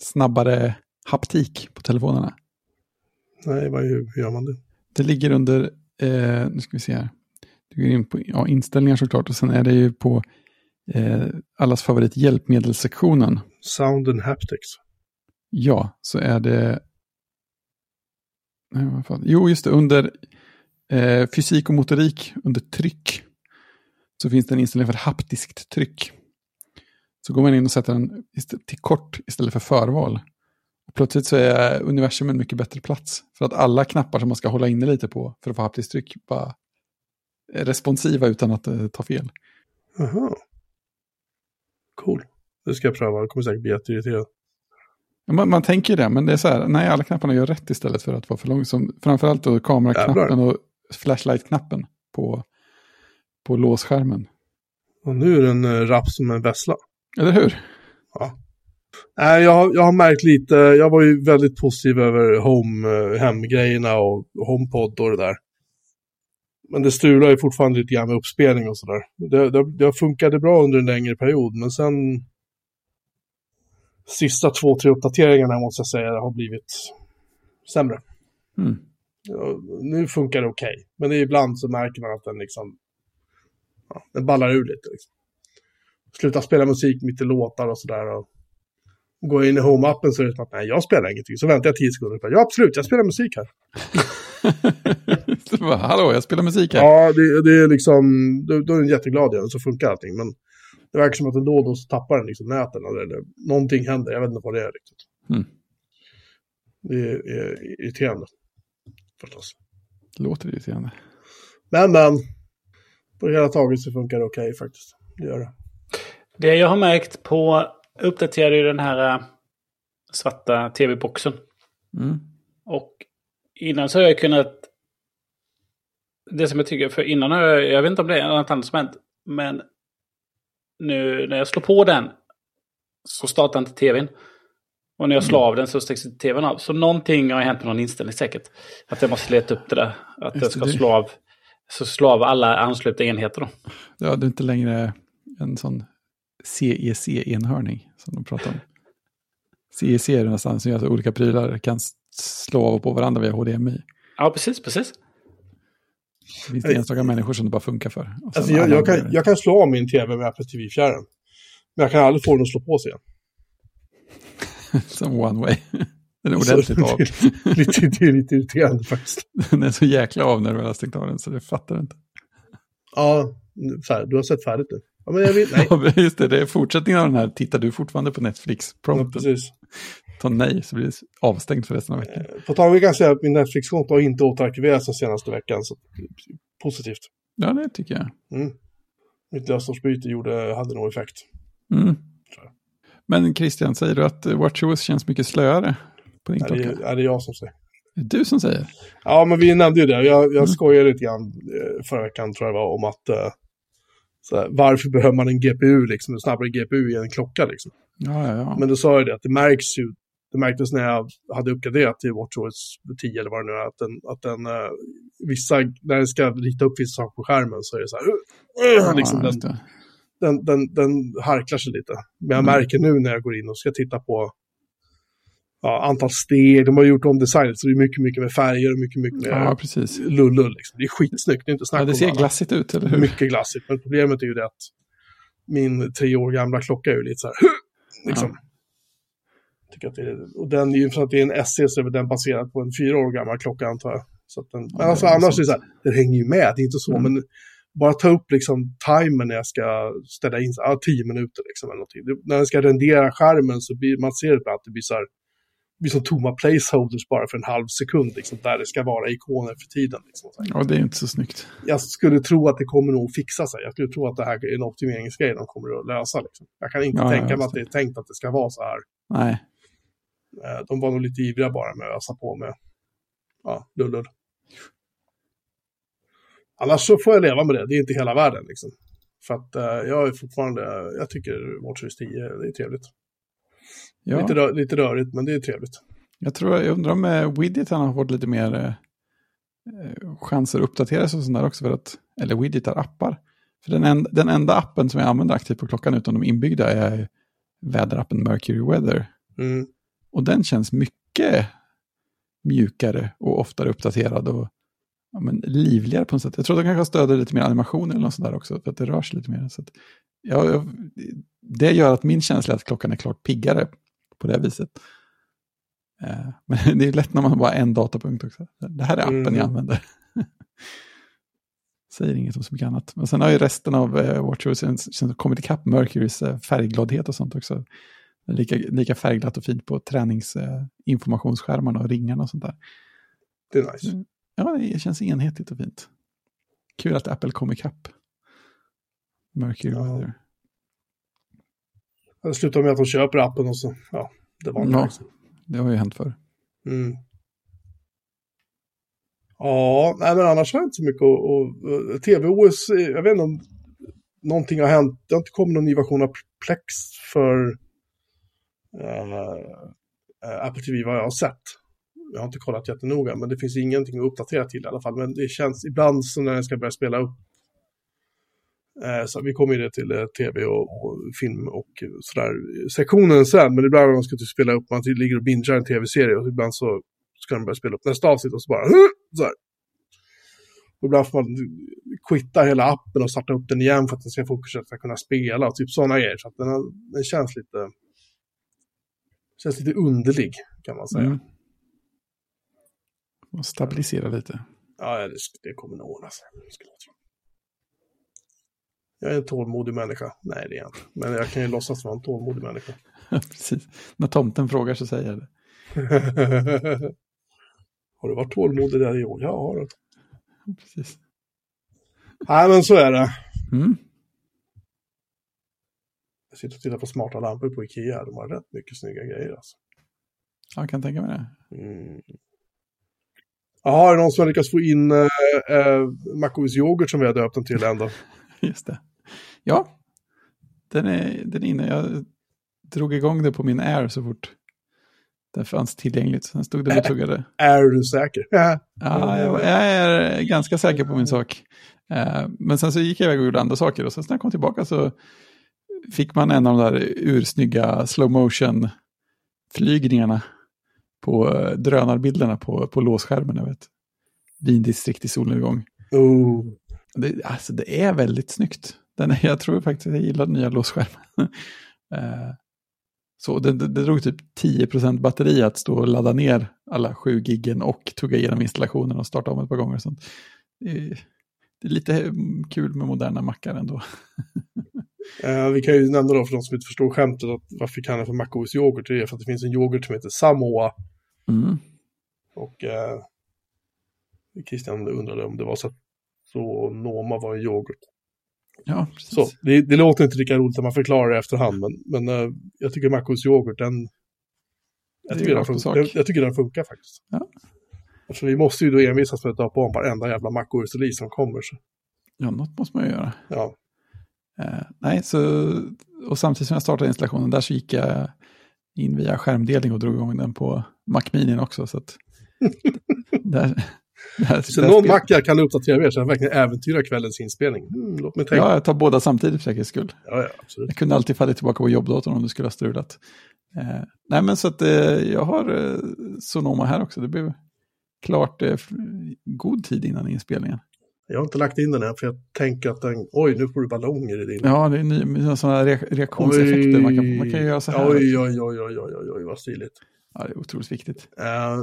snabbare haptik på telefonerna? Nej, vad, hur gör man det? Det ligger under, eh, nu ska vi se här, du går in på ja, inställningar såklart och sen är det ju på eh, allas favorit hjälpmedelssektionen. Sound and haptics. Ja, så är det... Nej, vad fan. Jo, just det, under eh, fysik och motorik, under tryck, så finns det en inställning för haptiskt tryck. Så går man in och sätter den till kort istället för förval. Och plötsligt så är universum en mycket bättre plats. För att alla knappar som man ska hålla inne lite på för att få haptiskt tryck bara är responsiva utan att eh, ta fel. Jaha. Cool. Det ska jag pröva, jag kommer säkert bli jätteirriterad. Ja, Man, man tänker ju det, men det är så här, nej, alla knapparna gör rätt istället för att vara för lång. Som, framförallt då kameraknappen och flashlight-knappen på, på låsskärmen. Och nu är den eh, rapp som en vessla. Eller hur? Nej, jag, har- jag har märkt lite, jag var ju väldigt positiv över home, eh, hemgrejerna och HomePod och det där. Men det strular ju fortfarande lite grann med uppspelning och sådär. Det, det, det funkade bra under en längre period, men sen sista två, tre uppdateringarna måste jag säga har blivit sämre. Mm. Ja, nu funkar det okej, men det är ibland så märker man att den liksom, ja, den ballar ur lite. Liksom. Sluta spela musik mitt i låtar och sådär. Och går jag in i Home-appen så är det som att nej, jag spelar ingenting. Så väntar jag tio sekunder. och bara, Ja, absolut, jag spelar musik här. Hallå, jag spelar musik här. Ja, det, det är liksom, då, då är den jätteglad igen, så funkar allting. Men det verkar som att den då och då så tappar den liksom näten. Eller, eller någonting händer, jag vet inte vad det är riktigt. Mm. Det är, är irriterande. Förstås. Det låter irriterande. Men, men. På det hela taget så funkar det okej faktiskt. Det gör det. Det jag har märkt på uppdaterade ju den här eh, svarta tv-boxen. Mm. Och innan så har jag kunnat... Det som jag tycker, för innan har jag, jag vet inte om det är något annat som hänt, men nu när jag slår på den så startar inte tvn. Och när jag slår av den så stängs inte tvn av. Så någonting har hänt med någon inställning säkert. Att jag måste leta upp det där. Att jag ska slå av, så slå av alla anslutna enheter då. Ja, det är inte längre en sån CEC-enhörning som de pratar om. CEC är det nästan som gör att olika prylar kan slå av på varandra via HDMI. Ja, precis, precis. Det finns det enstaka människor som det bara funkar för. Alltså, jag, jag, kan, jag kan slå av min tv med Apple TV-fjärren. Men jag kan aldrig få den att slå på sig igen. Som one way. Den är ordentligt Så av. det, lite, det är lite irriterande faktiskt. Den är så jäkla av när du väl har stängt av den så det fattar inte. Ja, du har sett färdigt nu. Ja, men jag vet, nej. Ja, just det, det är fortsättningen av den här. Tittar du fortfarande på Netflix? Ja, precis. Ta nej så blir det avstängt för resten av veckan. Eh, På tal om kan säga att min Netflix-konto har inte återarkiverats den senaste veckan. Så positivt. Ja, det tycker jag. Mm. Mitt lösenordsbyte gjorde, hade nog effekt. Mm. Men Christian, säger du att WatchOS känns mycket slöare på din Är klocka? det, är det jag som säger. Är du som säger. Ja, men vi nämnde ju det. Jag, Mm. jag skojade lite grann eh, förra veckan, tror jag var, om att eh, här, varför behöver man en GPU, liksom, en snabbare GPU i en klocka? Liksom. Ja, ja, ja. Men då sa jag det, att det märks ju, det märktes när jag hade uppgraderat till WatchOS 10 eller vad det nu är, att den, att den eh, vissa, när den ska rita upp vissa saker på skärmen så är det så här, uh, uh, liksom ja, den, den, den, den harklar sig lite. Men jag Mm. märker nu när jag går in och ska titta på ja, antal steg, de har gjort om designet så det är mycket, mycket med färger och mycket, mycket med Ja, precis. lullull. Liksom. Det är skitsnyggt, det är inte snack Ja, det ser annat. glassigt ut, eller hur? Mycket glassigt, men problemet är ju det att min tre år gamla klocka är ju lite så här, liksom. Tycker att det och den är ju för att det är en SE så är den baserad på en fyra år gammal klocka antar jag. Så att den, men det alltså annars är det så här, den hänger ju med, det är inte så, Mm. men bara ta upp liksom timern när jag ska ställa in, ja, tio minuter liksom eller någonting. Det, när den ska rendera skärmen så blir man ser det att det blir så här, blir som tomma placeholders bara för en halv sekund, liksom, där det ska vara ikoner för tiden. Liksom. Ja, det är inte så snyggt. jag skulle tro att det kommer nog fixa sig. Jag skulle tro att det här är en optimeringsgrej de kommer att lösa. Liksom. Jag kan inte Ja, tänka ja, mig att det är tänkt att det ska vara så här. Nej, De var nog lite ivriga bara med att ösa på med ja, lullull. Annars så får jag leva med det. Det är inte hela världen liksom. För att eh, jag är fortfarande, jag tycker WatchOS 10 det är trevligt. ja. Lite, rö lite rörigt, men det är trevligt. Jag tror, jag undrar om eh, har fått lite mer eh, eh, chanser att uppdateras och sånt där också. För att, eller widgetar, appar. För den, en, den enda appen som jag använder aktivt på klockan utan de inbyggda är väderappen Mercury Weather. Mm. Och den känns mycket mjukare och oftare uppdaterad och ja, men, livligare på något sätt. Jag tror att de kanske stöder lite mer animationer eller något sånt där också, för att det rör sig lite mer. Så att, ja, det gör att min känsla är att klockan är klart piggare på det viset. Eh, men det är lätt när man har bara en datapunkt också. Det här är appen Mm. jag använder. Säger inget om så mycket annat. Men sen har ju resten av eh, kommit ikapp Mercurys eh, färggladhet och sånt också. Lika, lika färgglatt och fint på träningsinformationsskärmarna och ringarna och sånt där. Det är nice. Ja, det känns enhetligt och fint. Kul att Apple kom ikapp. Mercury Ja. Weather. Det slutar med att de köper appen och så, ja, det var Ja. liksom. Det har ju hänt förr. Mm. Ja, nej men annars har jag inte så mycket och, och, TV-OS, eh, jag vet inte om någonting har hänt. Det har inte kommit någon ny version av Plex för Eh, eh, Apple TV vad jag har sett. Jag har inte kollat jättenoga, men det finns ingenting att uppdatera till i alla fall. Men det känns ibland som när den ska börja spela upp. Eh, så vi kommer ju det till eh, tv och, och film och sådär sektionen sen. Men ibland när man ska typ spela upp, man ligger och bingar en tv-serie och ibland så ska den börja spela upp nästa avsnitt och så bara så här. Och ibland får man quitta hela appen och starta upp den igen för att den ska fortsätta kunna spela och typ sådana grejer. Så att den, har, den känns lite känns lite underlig kan man säga. Mm. Och stabilisera lite. Ja, det, det kommer nog ordna sig. Jag är en tålmodig människa. Nej, det är jag inte. Men jag kan ju låtsas vara en tålmodig människa. Precis. När tomten frågar så säger jag det. har du varit tålmodig där i år? Ja, har du. Precis. Nej, men så är det. Mm. Jag sitter och tittar på smarta lampor på Ikea. De har rätt mycket snygga grejer alltså. Ja, jag kan tänka mig det. Mm. Jaha, är det någon som har lyckats få in äh, äh, MacOS yoghurt som vi har döpt den till ändå? Just det. Ja, den är, den är inne. Jag drog igång det på min Air så fort det fanns tillgängligt. Sen stod den och tuggade. Är du säker? Ja, jag, jag är ganska säker på min sak. Eh, Men sen så gick jag iväg och gjorde andra saker och sen när jag kom tillbaka så fick man en av de där ursnygga slow motion flygningarna på eh, drönarbilderna på, på låsskärmen. Jag vet. Vindistrikt i solnedgång. Oh. Det, alltså det är väldigt snyggt. Den jag tror faktiskt jag gillar den nya låsskärmen. Eh, så det, det, det drog typ 10% batteri att stå och ladda ner alla 7 giggen och tugga igenom installationen och starta om ett par gånger. Och sånt. Det, är, det är lite kul med moderna mackar ändå. Eh, vi kan ju nämna då för de som inte förstår skämtet att varför vi kallar det för MacOS yoghurt. Det är för att det finns en yoghurt som heter Samoa. Mm. Och eh, Christian undrade om det var så att så Noma var en yoghurt. Ja, precis. Så, det, det låter inte lika roligt när man förklarar det efterhand, men, men eh, jag tycker MacOS yoghurt, den... Jag tycker den, funkar, jag, jag tycker den funkar faktiskt. Ja. För vi måste ju då envisas med att ta på varenda jävla MacOS-release som kommer. Så, Ja, något måste man ju göra. ja. Eh, nej, så, och samtidigt som jag startade installationen där så gick jag in via skärmdelning och drog igång den på Mac Mini också. Så att, där, där, Så där någon Mac jag kan uppdatera mer så jag verkligen äventyrar kvällens inspelning. Mm, låt mig tänka. Ja, jag tar båda samtidigt för säkerhets skull. Ja, ja, absolut. Jag kunde alltid falla tillbaka på jobbdatorn om det skulle ha strulat. Eh, nej, men så att eh, jag har eh, Sonoma här också. Det blev klart eh, god tid innan inspelningen. Jag har inte lagt in den än för jag tänker att den, oj nu får du ballonger i din. Ja, det är ny, sådana re reaktionseffekter. Man kan, man kan göra så här. Oj, oj, oj, oj, oj, oj, oj, vad stiligt. Ja, det är otroligt viktigt. Eh,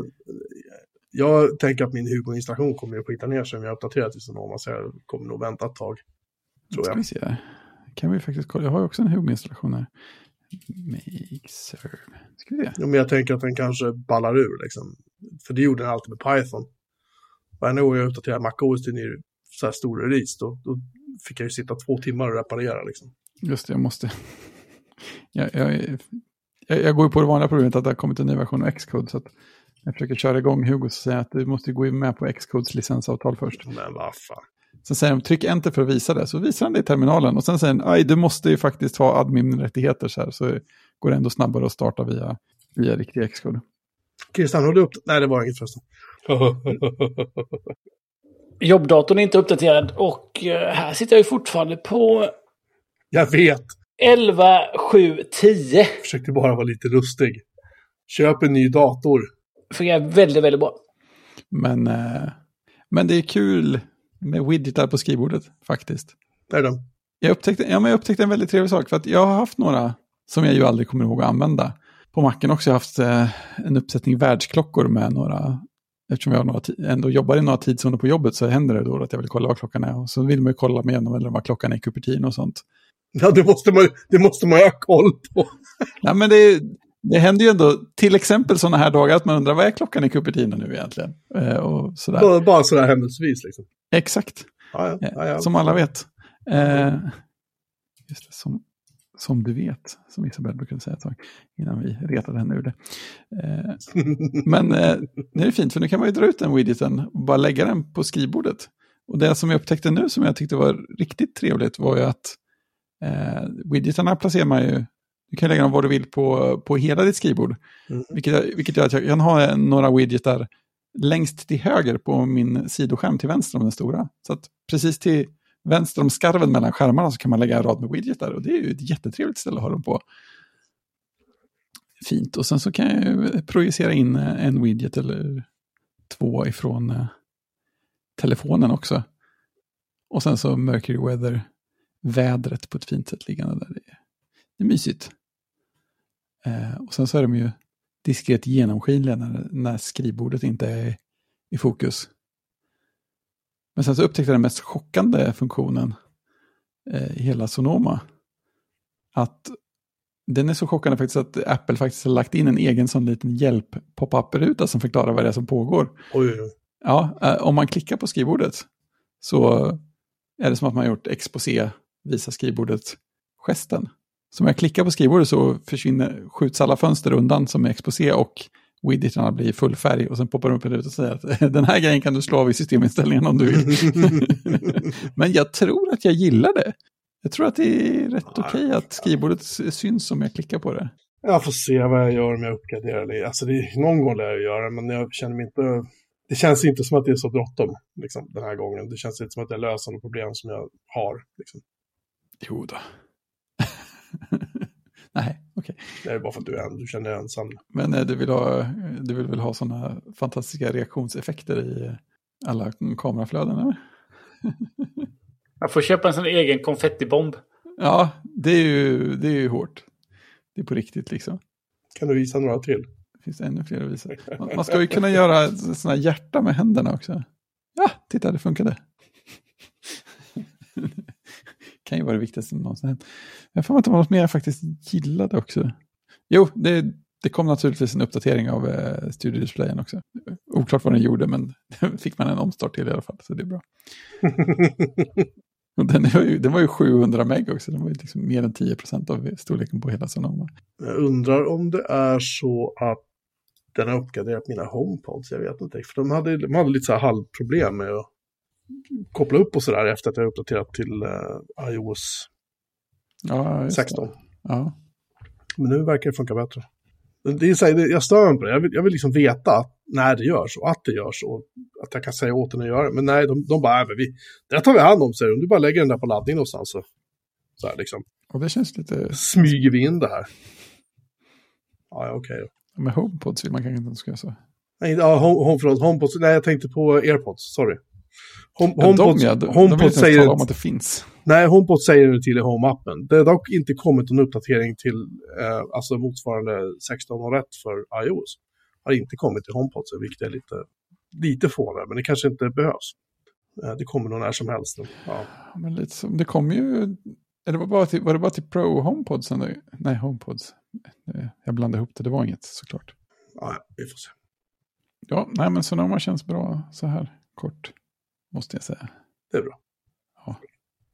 jag tänker att min Hugo-installation kommer att skita ner sig om jag uppdaterar till Sonoma, så jag kommer nog vänta ett tag. Tror Ska jag. vi se. Kan vi faktiskt kolla. Jag har ju också en Home-installation här. Make serve. Ska vi se. Jo, men jag tänker att den kanske ballar ur liksom. För det gjorde den alltid med Python. Varje gång jag uppdaterade MacOS till ny så här stor release, då, då fick jag ju sitta två timmar och reparera liksom. Just det, jag måste. Jag, jag, jag, jag går ju på det vanliga problemet att det har kommit en ny version av Xcode. Så att jag försöker köra igång Hugo och säga att du måste gå med på Xcodes licensavtal först. Men vad fan. Sen säger de tryck enter för att visa det. Så visar han det i terminalen. Och sen säger han, aj du måste ju faktiskt ha admin-rättigheter så här. Så går det ändå snabbare att starta via, via riktig Xcode. Christian, har du upp... Nej, det var inget förresten. Jobbdatorn är inte uppdaterad och eh, här sitter jag ju fortfarande på jag vet. 11, 7, 10. Försökte bara vara lite lustig. Köp en ny dator. Fungerar väldigt, väldigt bra. Men, eh, men det är kul med widgetar på skrivbordet faktiskt. Där är den. Jag upptäckte, ja, men jag upptäckte en väldigt trevlig sak. För att jag har haft några som jag ju aldrig kommer ihåg att använda. På Macen också har jag haft eh, en uppsättning världsklockor med några... Eftersom jag ändå jobbar i några tidszoner på jobbet så händer det då att jag vill kolla vad klockan är. Och så vill man ju kolla med jämna vad klockan är i Cupertino och sånt. Ja, det måste man, det måste man ha koll på. Ja, men det, det händer ju ändå, till exempel sådana här dagar, att man undrar vad är klockan i Cupertino nu egentligen? Eh, och sådär. Bara, bara sådär händelsevis liksom. Exakt. Ja, ja, Eh, ja, ja. Som alla vet. Eh, just det, som, som du vet, som Isabel brukade säga ett tag innan vi retade henne ur det. Eh, men eh, nu är det fint, för nu kan man ju dra ut den widgeten och bara lägga den på skrivbordet. Och det som jag upptäckte nu som jag tyckte var riktigt trevligt var ju att eh, widgetarna placerar man ju, du kan lägga dem var du vill på, på hela ditt skrivbord. Mm. Vilket, vilket gör att jag kan ha några widgetar längst till höger på min sidoskärm till vänster om den stora. Så att precis till vänster om skarven mellan skärmarna så kan man lägga en rad med widgetar och det är ju ett jättetrevligt ställe att ha dem på. Fint, och sen så kan jag ju projicera in eh, en widget eller två ifrån eh, telefonen också. Och sen så Mercury Weather, vädret på ett fint sätt liggande där. Det är, det är mysigt. Eh, och sen så är de ju diskret genomskinliga när, när skrivbordet inte är i fokus. Men sen så upptäckte jag den mest chockande funktionen eh, i hela Sonoma. Att den är så chockande faktiskt att Apple faktiskt har lagt in en egen sån liten hjälp-pop-up-ruta som förklarar vad det är som pågår. Oj, oj. Ja, eh, om man klickar på skrivbordet så är det som att man har gjort exposé, visa skrivbordet-gesten. Så om jag klickar på skrivbordet så försvinner, skjuts alla fönster undan som är exposé och widgetarna blir full färg och sen poppar de upp en ruta och säger att den här grejen kan du slå av i systeminställningen om du vill. Men jag tror att jag gillar det. Jag tror att det är rätt okej att skrivbordet syns om jag klickar på det. Jag får se vad jag gör om jag uppgraderar det. Alltså det, någon gång lär jag göra men jag känner mig inte... Det känns inte som att det är så bråttom liksom, den här gången. Det känns inte som att jag löser något problem som jag har. Liksom. Jo då. Nej, okej. Det är bara för att du, är, du känner dig ensam. Men eh, du vill, ha, du vill väl ha sådana fantastiska reaktionseffekter i alla kameraflöden? Eller? Jag får köpa en sån egen konfettibomb. Ja, det är, ju, det är ju hårt. Det är på riktigt liksom. Kan du visa några till? Det finns ännu fler att visa. Man man ska ju kunna göra sådana hjärta med händerna också. Ja, titta det funkade. kan ju vara det viktigaste som någonsin hänt. Jag får att det var något mer jag faktiskt gillade också. Jo, det, det kom naturligtvis en uppdatering av eh, studiodisplayen också. Oklart vad den gjorde, men fick man en omstart till i alla fall, så det är bra. Och den, var ju, den var ju 700 meg också, den var ju liksom mer än 10 procent av storleken på hela Sonoma. Jag undrar om det är så att den har uppgraderat mina HomePods, jag vet inte. För de hade, de hade lite så här halvproblem med att koppla upp och sådär efter att jag uppdaterat till uh, iOS ja, 16. Det. Ja. Men nu verkar det funka bättre. Det är så här, jag stör mig på det. Jag vill, jag vill liksom veta när det görs och att det görs och att jag kan säga åt den att göra det. Men nej, de, de bara, äh, men vi, det tar vi hand om, säger de. Du bara lägger den där på laddning någonstans. Så, så här liksom. Och det känns lite... Smyger vi in det här. Ja, okej. Okay. Med HomePods vill man kanske inte ska säga. Nej, ja, home, home, förlåt, HomePods. Nej, jag tänkte på AirPods, sorry. Home, ja, HomePods, de, ja, de, HomePods de säger om att det finns. Nej, HomePod säger det till i Home-appen. Det har dock inte kommit någon uppdatering till eh, alltså motsvarande 16.1 för iOS. Har inte kommit till HomePod, så vilket är lite, lite fånigt, men det kanske inte behövs. Eh, det kommer nog när som helst. Ja. Men lite som, det kommer ju, eller var, bara till, var det bara till Pro HomePods? Nej, HomePods. Jag blandade ihop det, det var inget såklart. Ja, vi får se. Ja, nej men Sonoma känns bra så här kort, måste jag säga. Det är bra. Ja.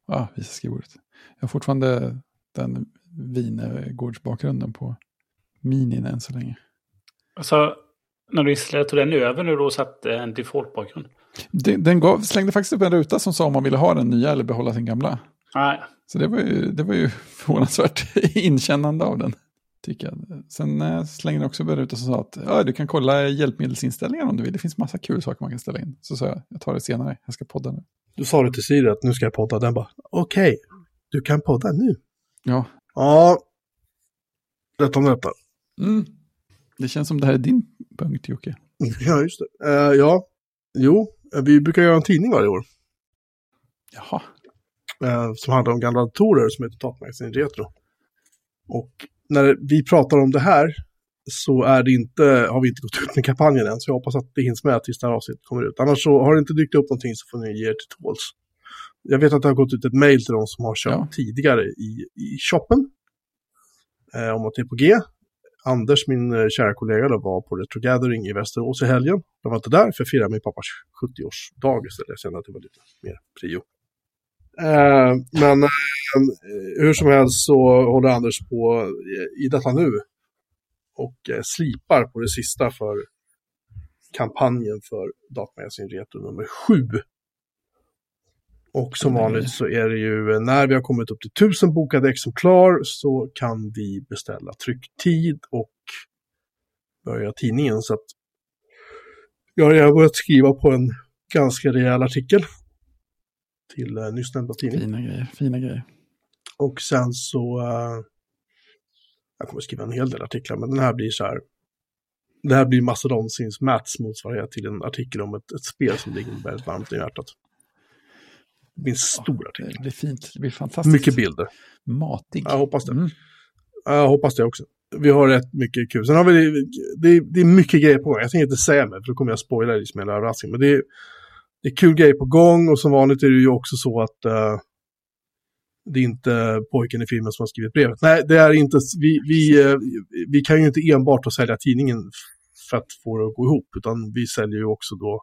Ja, visa skrivbordet. Jag har fortfarande den vingårdsbakgrunden på minin än så länge. Alltså, när du installerade, tog den över nu då och satte en default-bakgrund? Den, den gav, slängde faktiskt upp en ruta som sa om man ville ha den nya eller behålla sin gamla. Nej. Så det var ju, det var ju förvånansvärt inkännande av den. Tycker jag. Sen äh, slängde den också en ruta som sa att ja, du kan kolla hjälpmedelsinställningar om du vill. Det finns massa kul saker man kan ställa in. Så sa jag, jag tar det senare, jag ska podda nu. Du sa det till Siri att nu ska jag podda. Den bara, okej, okay, du kan podda nu. Ja. Ja, rätt om detta. Mm. Det känns som det här är din punkt, Jocke. Ja, just det. Uh, ja, jo, vi brukar göra en tidning varje år. Jaha. Uh, som handlar om gamla datorer som heter Datmagasin Retro. Och när vi pratar om det här så är det inte, har vi inte gått ut med kampanjen än, så jag hoppas att det hinns med tills det här avsnittet kommer ut. Annars så har det inte dykt upp någonting så får ni ge er till tåls. Jag vet att det har gått ut ett mail till de som har köpt ja. tidigare i, i shoppen. Eh, om att det är på G. Anders, min eh, kära kollega, då, var på Retro Gathering i Västerås i helgen. Jag var inte där för att fira min pappas 70-årsdag istället. Jag kände att det var lite mer prio. Eh, men eh, hur som helst så håller Anders på i, i detta nu och eh, slipar på det sista för kampanjen för Datmagasin Retro nummer 7. Och som vanligt så är det ju eh, när vi har kommit upp till tusen bokade exemplar så kan vi beställa trycktid och börja tidningen. Så att jag har börjat skriva på en ganska rejäl artikel till uh, nyss nämnda tidning. Fina grejer, fina grejer. Och sen så uh, jag kommer skriva en hel del artiklar, men den här blir så här. Det här blir Mastodonsins Mats motsvarighet till en artikel om ett, ett spel som ligger väldigt varmt i hjärtat. Det blir en stor artikel. Det blir fint, det blir fantastiskt. Mycket bilder. Matig. Jag hoppas det. Mm. Jag hoppas det också. Vi har rätt mycket kul. Sen har vi, det, det är mycket grejer på gång. Jag tänker inte säga mer, för då kommer jag spoila liksom hela överraskningen. Men det är, det är kul grejer på gång och som vanligt är det ju också så att uh, det är inte pojken i filmen som har skrivit brevet. Nej, det är inte, vi, vi, eh, vi kan ju inte enbart sälja tidningen för att få det att gå ihop, utan vi säljer ju också då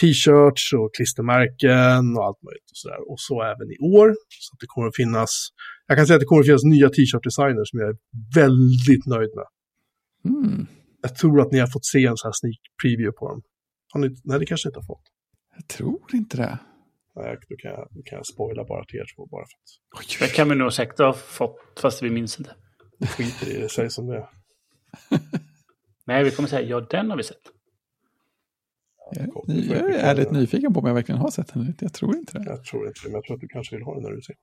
t-shirts och klistermärken och allt möjligt och sådär. Och så även i år. Så att det kommer att finnas, jag kan säga att det kommer att finnas nya t-shirt-designers som jag är väldigt nöjd med. Mm. Jag tror att ni har fått se en sån här sneak preview på dem. Har ni, nej, det kanske inte har fått. Jag tror inte det. Nej, då kan, jag, då kan jag spoila bara till er två. Bara för att... Det kan vi nog säkert ha fått, fast vi minns inte. Skiter i det, säg som det. Nej, vi kommer säga ja, den har vi sett. Jag, jag är ärligt nyfiken på om jag verkligen har sett den. Jag tror inte det. Jag tror inte det, men jag tror att du kanske vill ha den när du ser.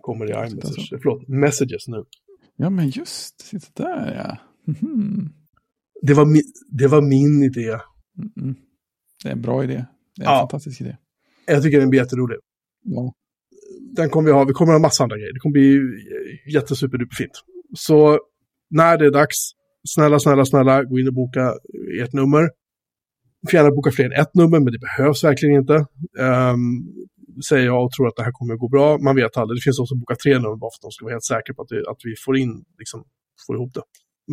Kommer i iMessage, förlåt, messages nu. Ja, men just, titta där ja. Mm. Det, var min, det var min idé. Mm Det är en bra idé. Det är en ja. fantastisk idé. Jag tycker den blir jätterolig. Ja. Den kommer vi ha, vi kommer ha massa andra grejer. Det kommer bli jättesuperduperfint. Så när det är dags, snälla, snälla, snälla, gå in och boka ert nummer. Du får gärna boka fler än ett nummer, men det behövs verkligen inte. Um, säger jag och tror att det här kommer att gå bra. Man vet aldrig. Det finns som bokar tre nummer bara för att de ska vara helt säkra på att, det, att vi får in, liksom, får ihop det.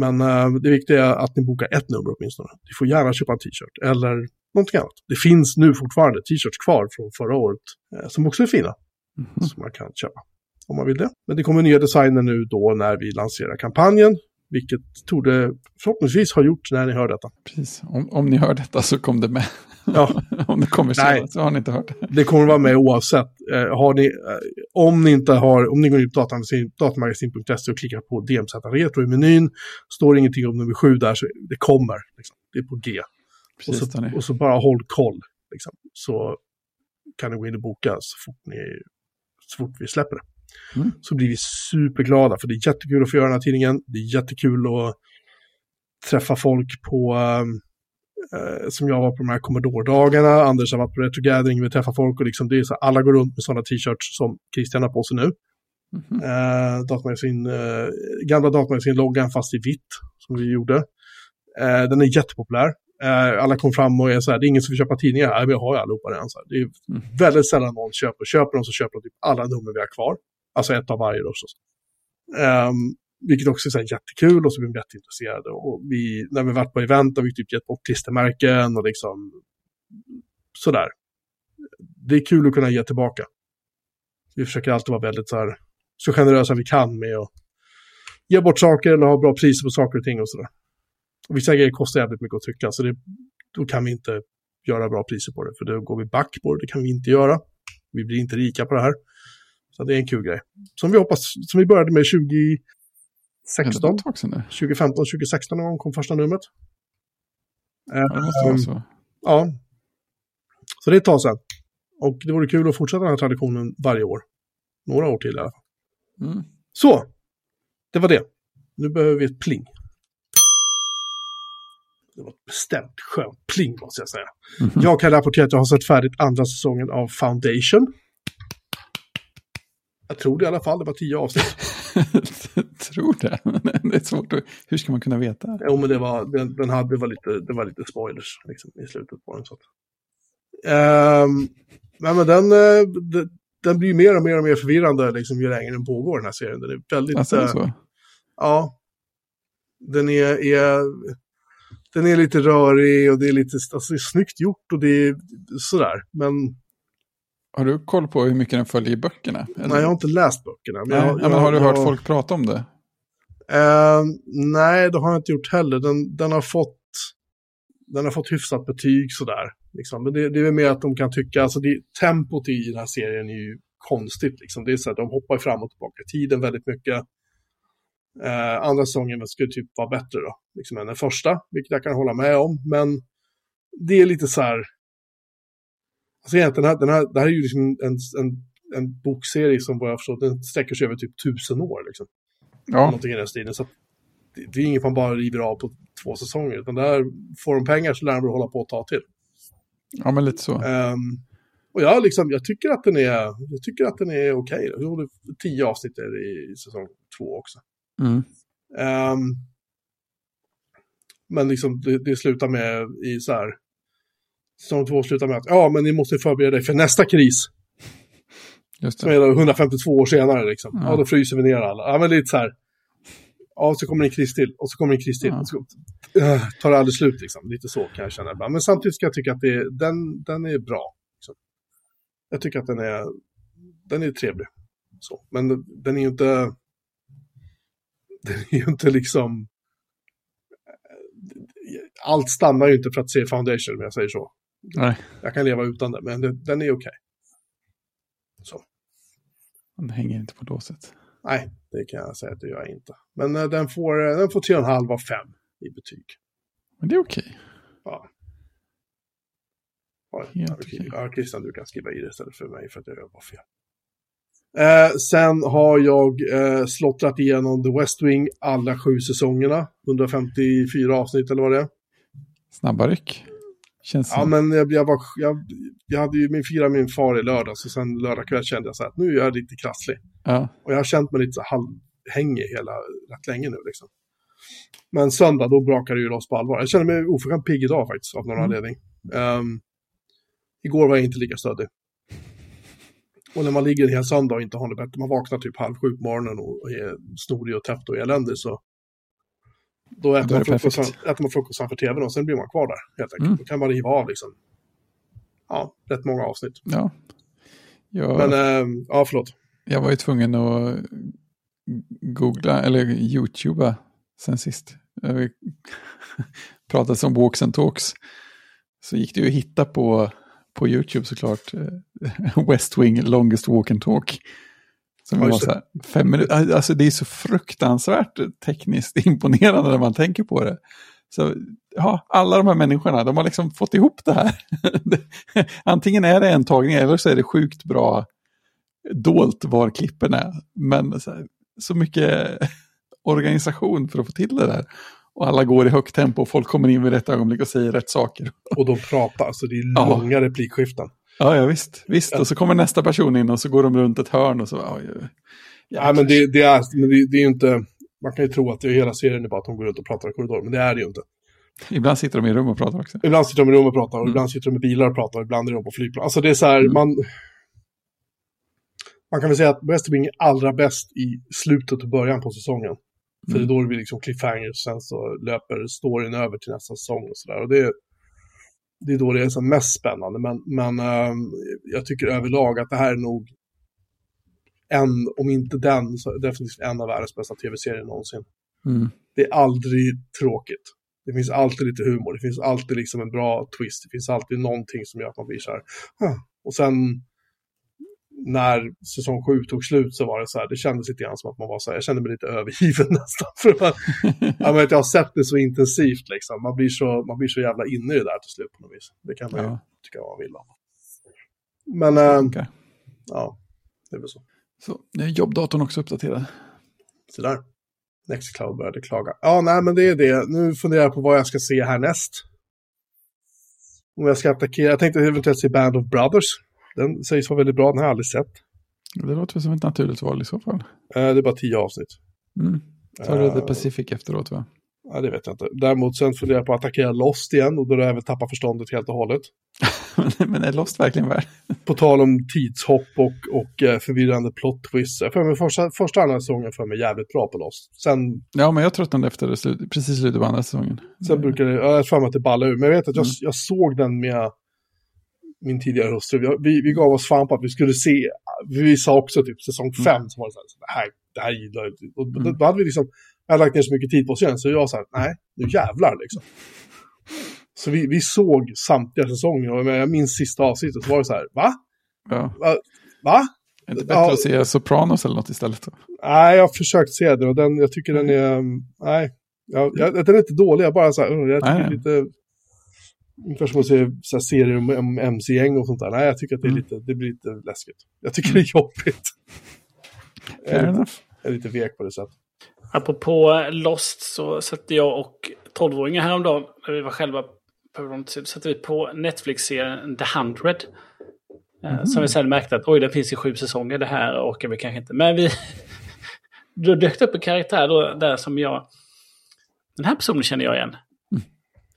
Men uh, det viktiga är att ni bokar ett nummer åtminstone. Ni får gärna köpa en t-shirt eller någonting annat. Det finns nu fortfarande t-shirts kvar från förra året uh, som också är fina. Mhm. Som man kan köpa om man vill det. Men det kommer nya designer nu då när vi lanserar kampanjen. Vilket torde förhoppningsvis ha gjort när ni hör detta. Precis. Om, om ni hör detta så kom det med. Ja. om det kommer Nej. senare så har ni inte hört det. Det kommer vara med oavsett. Eh, ni, eh, om ni inte har, om ni går in på datamagasin- datamagasin.se och klickar på DMZ Retro i menyn, står ingenting om nummer sju där, så det kommer. Liksom. Det är på G. Och Precis, så, Danny. och så bara håll koll. Liksom. Så kan ni gå in och boka så fort, ni, så fort vi släpper det. Mm. Så blir vi superglada, för det är jättekul att få göra den här tidningen. Det är jättekul att träffa folk på, eh, som jag var på de här Commodore-dagarna. Anders har varit på Retro Gathering, vi träffar folk och liksom det är så alla går runt med sådana t-shirts som Christian har på sig nu. Mhm. Eh, datamagasin, eh, gamla datamagasin-loggan fast i vitt, som vi gjorde. Eh, den är jättepopulär. Eh, alla kom fram och är så här, det är ingen som vill köpa tidningar. Nej, men jag har ju allihopa redan. Så här. Det är Mm. väldigt sällan någon köper. Köper de så köper de typ alla nummer vi har kvar. Alltså ett av varje då förstås. Ehm, vilket också är så jättekul och så blir de jätteintresserade. Och vi, när vi varit på event har vi typ gett bort klistermärken och liksom sådär. Det är kul att kunna ge tillbaka. Vi försöker alltid vara väldigt så här, så generösa vi kan med att ge bort saker eller ha bra priser på saker och ting och sådär. Och vissa grejer kostar jävligt mycket att trycka, så det, då kan vi inte göra bra priser på det, för då går vi back på det, det kan vi inte göra. Vi blir inte rika på det här. Så det är en kul grej. Som vi hoppas, som vi började med 20, 16. 2015, 2016 någon kom första numret. Ja, det måste vara ehm, så. ja. Så det är ett tag sedan. Och det vore kul att fortsätta den här traditionen varje år. Några år till i alla fall. Mm. Så, det var det. Nu behöver vi ett pling. Det var ett bestämt skönt pling måste jag säga. Mm -hmm. Jag kan rapportera att jag har sett färdigt andra säsongen av Foundation. Jag tror det i alla fall, det var tio avsnitt. Tror det. det är svårt att... Hur ska man kunna veta? Jo, men det var, den, den hade, det var, lite, det var lite spoilers liksom, i slutet på den. Så att. Ehm, men, men den, eh, den, den blir mer och mer och mer förvirrande liksom, ju längre den pågår, den här serien. Den är väldigt... Alltså, är det eh, så? Ja. Den är, är, den är lite rörig och det är lite alltså, det är snyggt gjort och det är sådär. Men Har du koll på hur mycket den följer i böckerna? Eller? nej, jag har inte läst böckerna. Men, Nej, jag, ja, men har du hört jag, folk prata om det? Eh, nej, det har jag inte gjort heller. Den, den, har, fått, den har fått hyfsat betyg sådär. Liksom. Men det, det är väl mer att de kan tycka, alltså det, tempot i den här serien är ju konstigt. Liksom. Det är så att de hoppar fram och tillbaka i tiden väldigt mycket. Eh, andra säsongen skulle typ vara bättre då, liksom, än den första, vilket jag kan hålla med om. Men det är lite så här... Alltså egentligen, den här, den här, det här är ju liksom en, en, en bokserie som vad jag förstår, den sträcker sig över typ tusen år. Liksom Ja, någonting i den stilen. Så det, det är inget man bara river av på två säsonger. Utan där får de pengar så lär de hålla på att ta till. ja men lite så. Ehm, och jag, liksom, jag tycker att den är, jag tycker att den är okej. Okay. Tio avsnitt är det i säsong två också. Mm. Ehm, men liksom, det, det slutar med i så här. Säsong två slutar med att ja, men ni måste förbereda dig för nästa kris. Just Som det. är då 152 år senare. Liksom. Ja. Ja. då fryser vi ner alla. Ja, men lite så här. Ja, så kommer en kris till. Och så kommer en kris till. Ja. Så äh, tar det aldrig slut. Liksom. Lite så kan jag känna ibland. Men samtidigt ska jag tycka att det, den, den är bra. Liksom. Jag tycker att den är, den är trevlig. Så. Men den är ju inte... Den är ju inte liksom... Allt stannar ju inte för att se Foundation, om jag säger så. Nej, Jag kan leva utan det, men det, den är okej. Så. den hänger inte på låset. Nej, det kan jag säga att det gör jag inte. Men eh, den får, eh, den får 3,5 av 5 i betyg. Men det är okej. Ja. Ja, Helt ja, okej. ja, Christian, du kan skriva i det istället för mig för att jag gör bara fel. Eh, sen har jag eh, slottrat igenom The West Wing alla sju säsongerna. 154 avsnitt eller vad det är. Snabba ryck. Känns Ja, som... men jag, jag, var, jag, jag hade ju min fira min far i lördag, så sen lördag kväll kände jag så här att nu är jag lite krasslig. ja. Och jag har känt mig lite så halvhängig hela, rätt länge nu liksom. Men söndag, då brakar det ju loss på allvar. Jag känner mig oförskämt pigg idag faktiskt, av någon Mm. anledning. Ehm, igår var jag inte lika stöddig. Och när man ligger en hel söndag och inte har det bättre, man vaknar typ halv sju på morgonen och är snorig och täppt och eländig så då äter, då man frukost, äter man frukost framför tvn och sen blir man kvar där helt enkelt. Mm. Då kan man riva av liksom. Ja, rätt många avsnitt. Ja. Jag, Men, eh, ja förlåt. jag var ju tvungen att googla, eller youtuba sen sist. Vi pratade om walks and talks. Så gick det ju att hitta på, på YouTube såklart. West Wing Longest Walk and Talk. Som Ja, var så här, fem minuter. Alltså det är så fruktansvärt tekniskt imponerande när man tänker på det. Så ja, alla de här människorna, de har liksom fått ihop det här. Antingen är det en tagning eller så är det sjukt bra dolt var klippen är. Men så, här, så mycket organisation för att få till det där. Och alla går i högt tempo och folk kommer in vid rätt ögonblick och säger rätt saker. Och de pratar, alltså det är Ja. långa replikskiften. Ja, ja visst. visst. Och så kommer nästa person in och så går de runt ett hörn och så... Ja, ja, Ja, men det, det är, men det, det är ju inte, man kan ju tro att det är hela serien är bara att de går runt och pratar i korridoren, men det är det ju inte. Ibland sitter de i rum och pratar också. Ibland sitter de i rum och pratar, och Mm. ibland sitter de i bilar och pratar, och ibland är de på flygplan. Alltså det är så här, Mm. man... Man kan väl säga att West Wing är allra bäst i slutet och början på säsongen. För Mm. det är då det blir liksom cliffhangers, sen så löper storyn över till nästa säsong och sådär. Och det, det är då det är som mest spännande. Men, men ehm, jag tycker överlag att det här är nog en, om inte den, så definitivt en av världens bästa tv-serier någonsin. Mm. Det är aldrig tråkigt. Det finns alltid lite humor, det finns alltid liksom en bra twist, det finns alltid någonting som gör att man blir så här. "Huh." Och sen när säsong sju tog slut så var det så här, det kändes lite grann som att man var så här, jag kände mig lite övergiven nästan. För man, jag, vet, jag har sett det så intensivt liksom, man blir så, man blir så jävla inne i det där till slut på något vis. Det kan man ju Ja. tycka vad man vill om. Men, äh, Okej. ja, det är väl så. Så nu är jobbdatorn också uppdaterad. Så där. Nextcloud började klaga. Ja, nej, men det är det. Nu funderar jag på vad jag ska se härnäst. Om jag ska attackera. Jag tänkte eventuellt se Band of Brothers. Den sägs vara väldigt bra, den har jag aldrig sett. Det låter väl som ett naturligt val i så fall. Eh, det är bara tio avsnitt. Mm. Tar du The Eh, Pacific efteråt va? Ja, det vet jag inte. Däremot sen funderar jag på att attackera Lost igen och då har jag väl tappat förståndet helt och hållet. Men är Lost verkligen värd? På tal om tidshopp och, och eh, förvirrande plot twists. Får mig första, första andra säsongen för mig jävligt bra på Lost. Sen Ja, men jag tröttnade efter det precis slutet på andra säsongen. Sen brukar det, ja, jag för mig att det ballar ur. Men jag vet att jag, Mm. jag såg den med min tidigare hustru. Vi, vi, vi gav oss fan på att vi skulle se, vi sa också typ säsong fem, så var det så här, så det här, det här gillar jag inte. Och Mm. då hade vi liksom, jag hade lagt ner så mycket tid på serien, så jag här, nej, nu jävlar liksom. Så vi, vi såg samtliga säsonger och jag minns sista avsnittet så var det så här, va? Ja. Va? va? Är det inte bättre Ja. att se Sopranos eller något istället? Då? Nej, jag har försökt se den och den, jag tycker den är, nej, jag, jag, den är inte dålig, jag bara så här, jag tycker det nej. lite, ungefär som att se så serier om, MC-gäng och sånt där. Nej, jag tycker att det, är Mm. lite, det blir lite läskigt. Jag tycker det är jobbigt. Jag är, lite, enough. jag är lite vek på det sättet. Apropå Lost så satte jag och 12-åringen häromdagen, när vi var själva på satte vi på Netflix-serien The Hundred. Eh, Som vi sen märkte att oj, det finns i sju säsonger, det här orkar vi kanske inte. Men vi... då dök det upp en karaktär då, där som jag... Den här personen känner jag igen.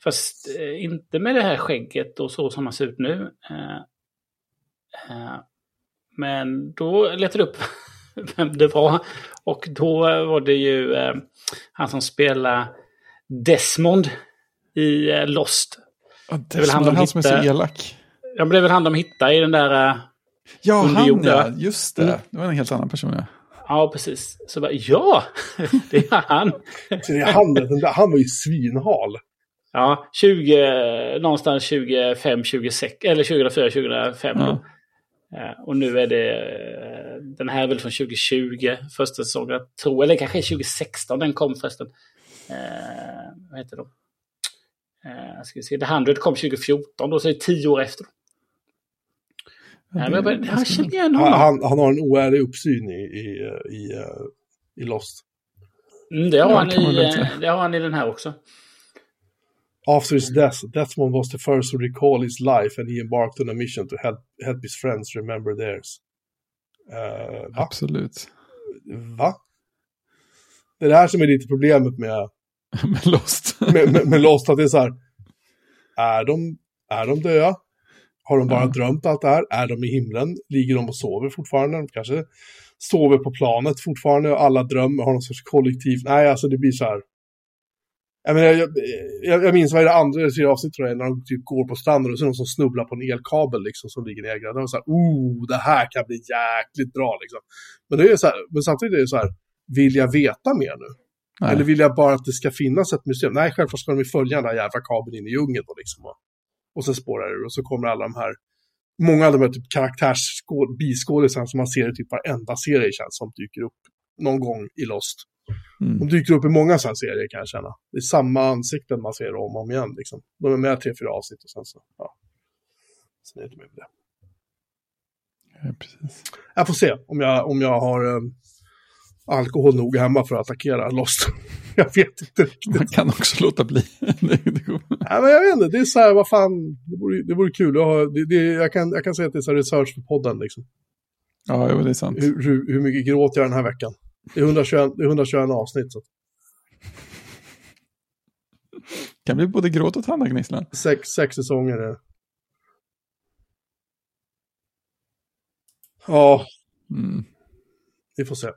Fast eh, inte med det här skägget och så som han ser ut nu. Eh, eh, men då letade jag upp vem det var. Och då var det ju eh, han som spelar Desmond i eh, Lost. Ja, det är väl han de han som är så elak. Ja, men det är väl han de hittar i den där... eh, Ja, han ja. Just det. Mm. Det var en helt annan person ja. Ja, precis. Så bara, ja, det är han. Så det är han, han var ju svinhal. Ja, 20, någonstans 25, 26, eller 2004, 2005 då. Ja. Eh, Och nu är det, eh, den här är väl från 2020, första säsongen, jag tror, eller kanske 2016 den kom förresten. Eh, vad heter de? Eh, ska vi se, The 100 kom 2014, då så är det tio år efter. Ja, men jag, bara, jag känner igen Han, honom. han, han har en oärlig uppsyn i, i, i, eh, i Lost. Mm, det, har Ja, han i, eh, det har han i den här också. After his death, Deathmon was the first to recall his life and he embarked on a mission to help, help his friends remember theirs. Eh, va? Absolut. Va? Det är det här som är lite problemet med, Men Lost. med, med, med Lost, att det är så här, är de, är de döda? Har de bara Ja. drömt allt det här? Är de i himlen? Ligger de och sover fortfarande? De kanske sover på planet fortfarande och alla drömmer, har någon sorts kollektiv. Nej, alltså det blir så här. Jag, menar, jag, jag, jag minns vad är det andra eller tredje avsnittet tror jag, när de typ går på stranden och så är det någon som snubblar på en elkabel liksom som ligger. Det var så här, oh, det här kan bli jäkligt bra liksom. Men, det är så här, men samtidigt är det så här, vill jag veta mer nu? Nej. Eller vill jag bara att det ska finnas ett museum? Nej, självklart ska de ju följa den där jävla kabeln in i djungeln då liksom. Och, och sen spårar det och så kommer alla de här, många av de här typ karaktärsbiskådisarna som man ser i typ varenda serie känns som dyker upp någon gång i Lost. Mm. De dyker upp i många sådana serier kan jag känna. Det är samma ansikten man ser om och om igen liksom. De är med tre, fyra avsnitt och sen så, ja. Sen är det inte mer med det. Ja, precis. Jag får se om jag, om jag har eh, alkohol nog hemma för att attackera Lost. jag vet inte riktigt. Man kan också låta bli. Nej, men jag vet inte, det är så här, vad fan, det vore, det vore kul att ha, det, det, jag, kan, jag kan säga att det är så här research för podden liksom. ja, jo, det är sant. Hur, hur, hur mycket gråt jag den här veckan? Det är 121, det är 121 avsnitt, så kan bli både gråt och tandagnisslan. sex, sex säsonger är det. Ja, Mm. vi får se.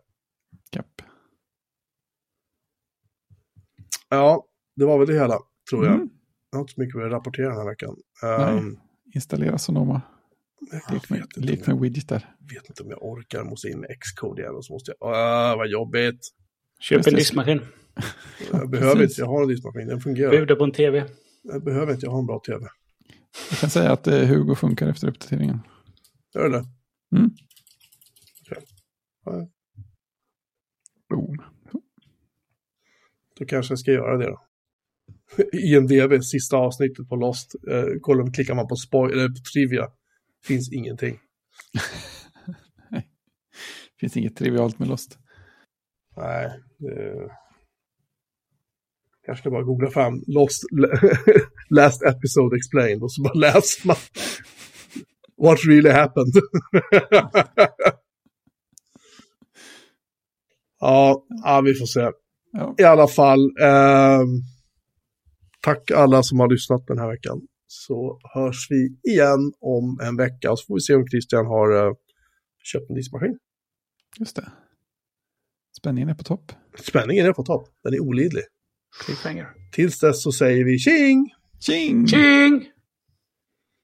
Japp. Ja, det var väl det hela, tror jag. Mm. Jag har inte så mycket att rapportera den här veckan. Um, Installera Sonoma. Lek med, med widgetar. jag vet inte om jag orkar, måste in med Xcode igen och så måste jag, ah, vad jobbigt. Köp en diskmaskin. Jag behöver inte, jag har en diskmaskin, den fungerar. Bjuda på en tv. Jag behöver inte, jag har en bra tv. Jag kan säga att eh, Hugo funkar efter uppdateringen. Gör det? Mm. Ja, Boom. Då kanske jag ska göra det då. IMDB, sista avsnittet på Lost. Eh, kollar, klickar man på, spoil, eller på trivia. Finns ingenting. Finns inget trivialt med Lost. Nej, det... Kanske bara googla fram Lost Last Episode Explained och så bara läser man. What really happened? ja, ja, vi får se. Ja. I alla fall, ehm, tack alla som har lyssnat den här veckan. Så hörs vi igen om en vecka. Och så får vi se om Christian har eh, köpt en diskmaskin. Just det. Spänningen är på topp. Spänningen är på topp. Den är olidlig. Cliffhanger. Tills dess så säger vi tjing! Tjing! Tjing!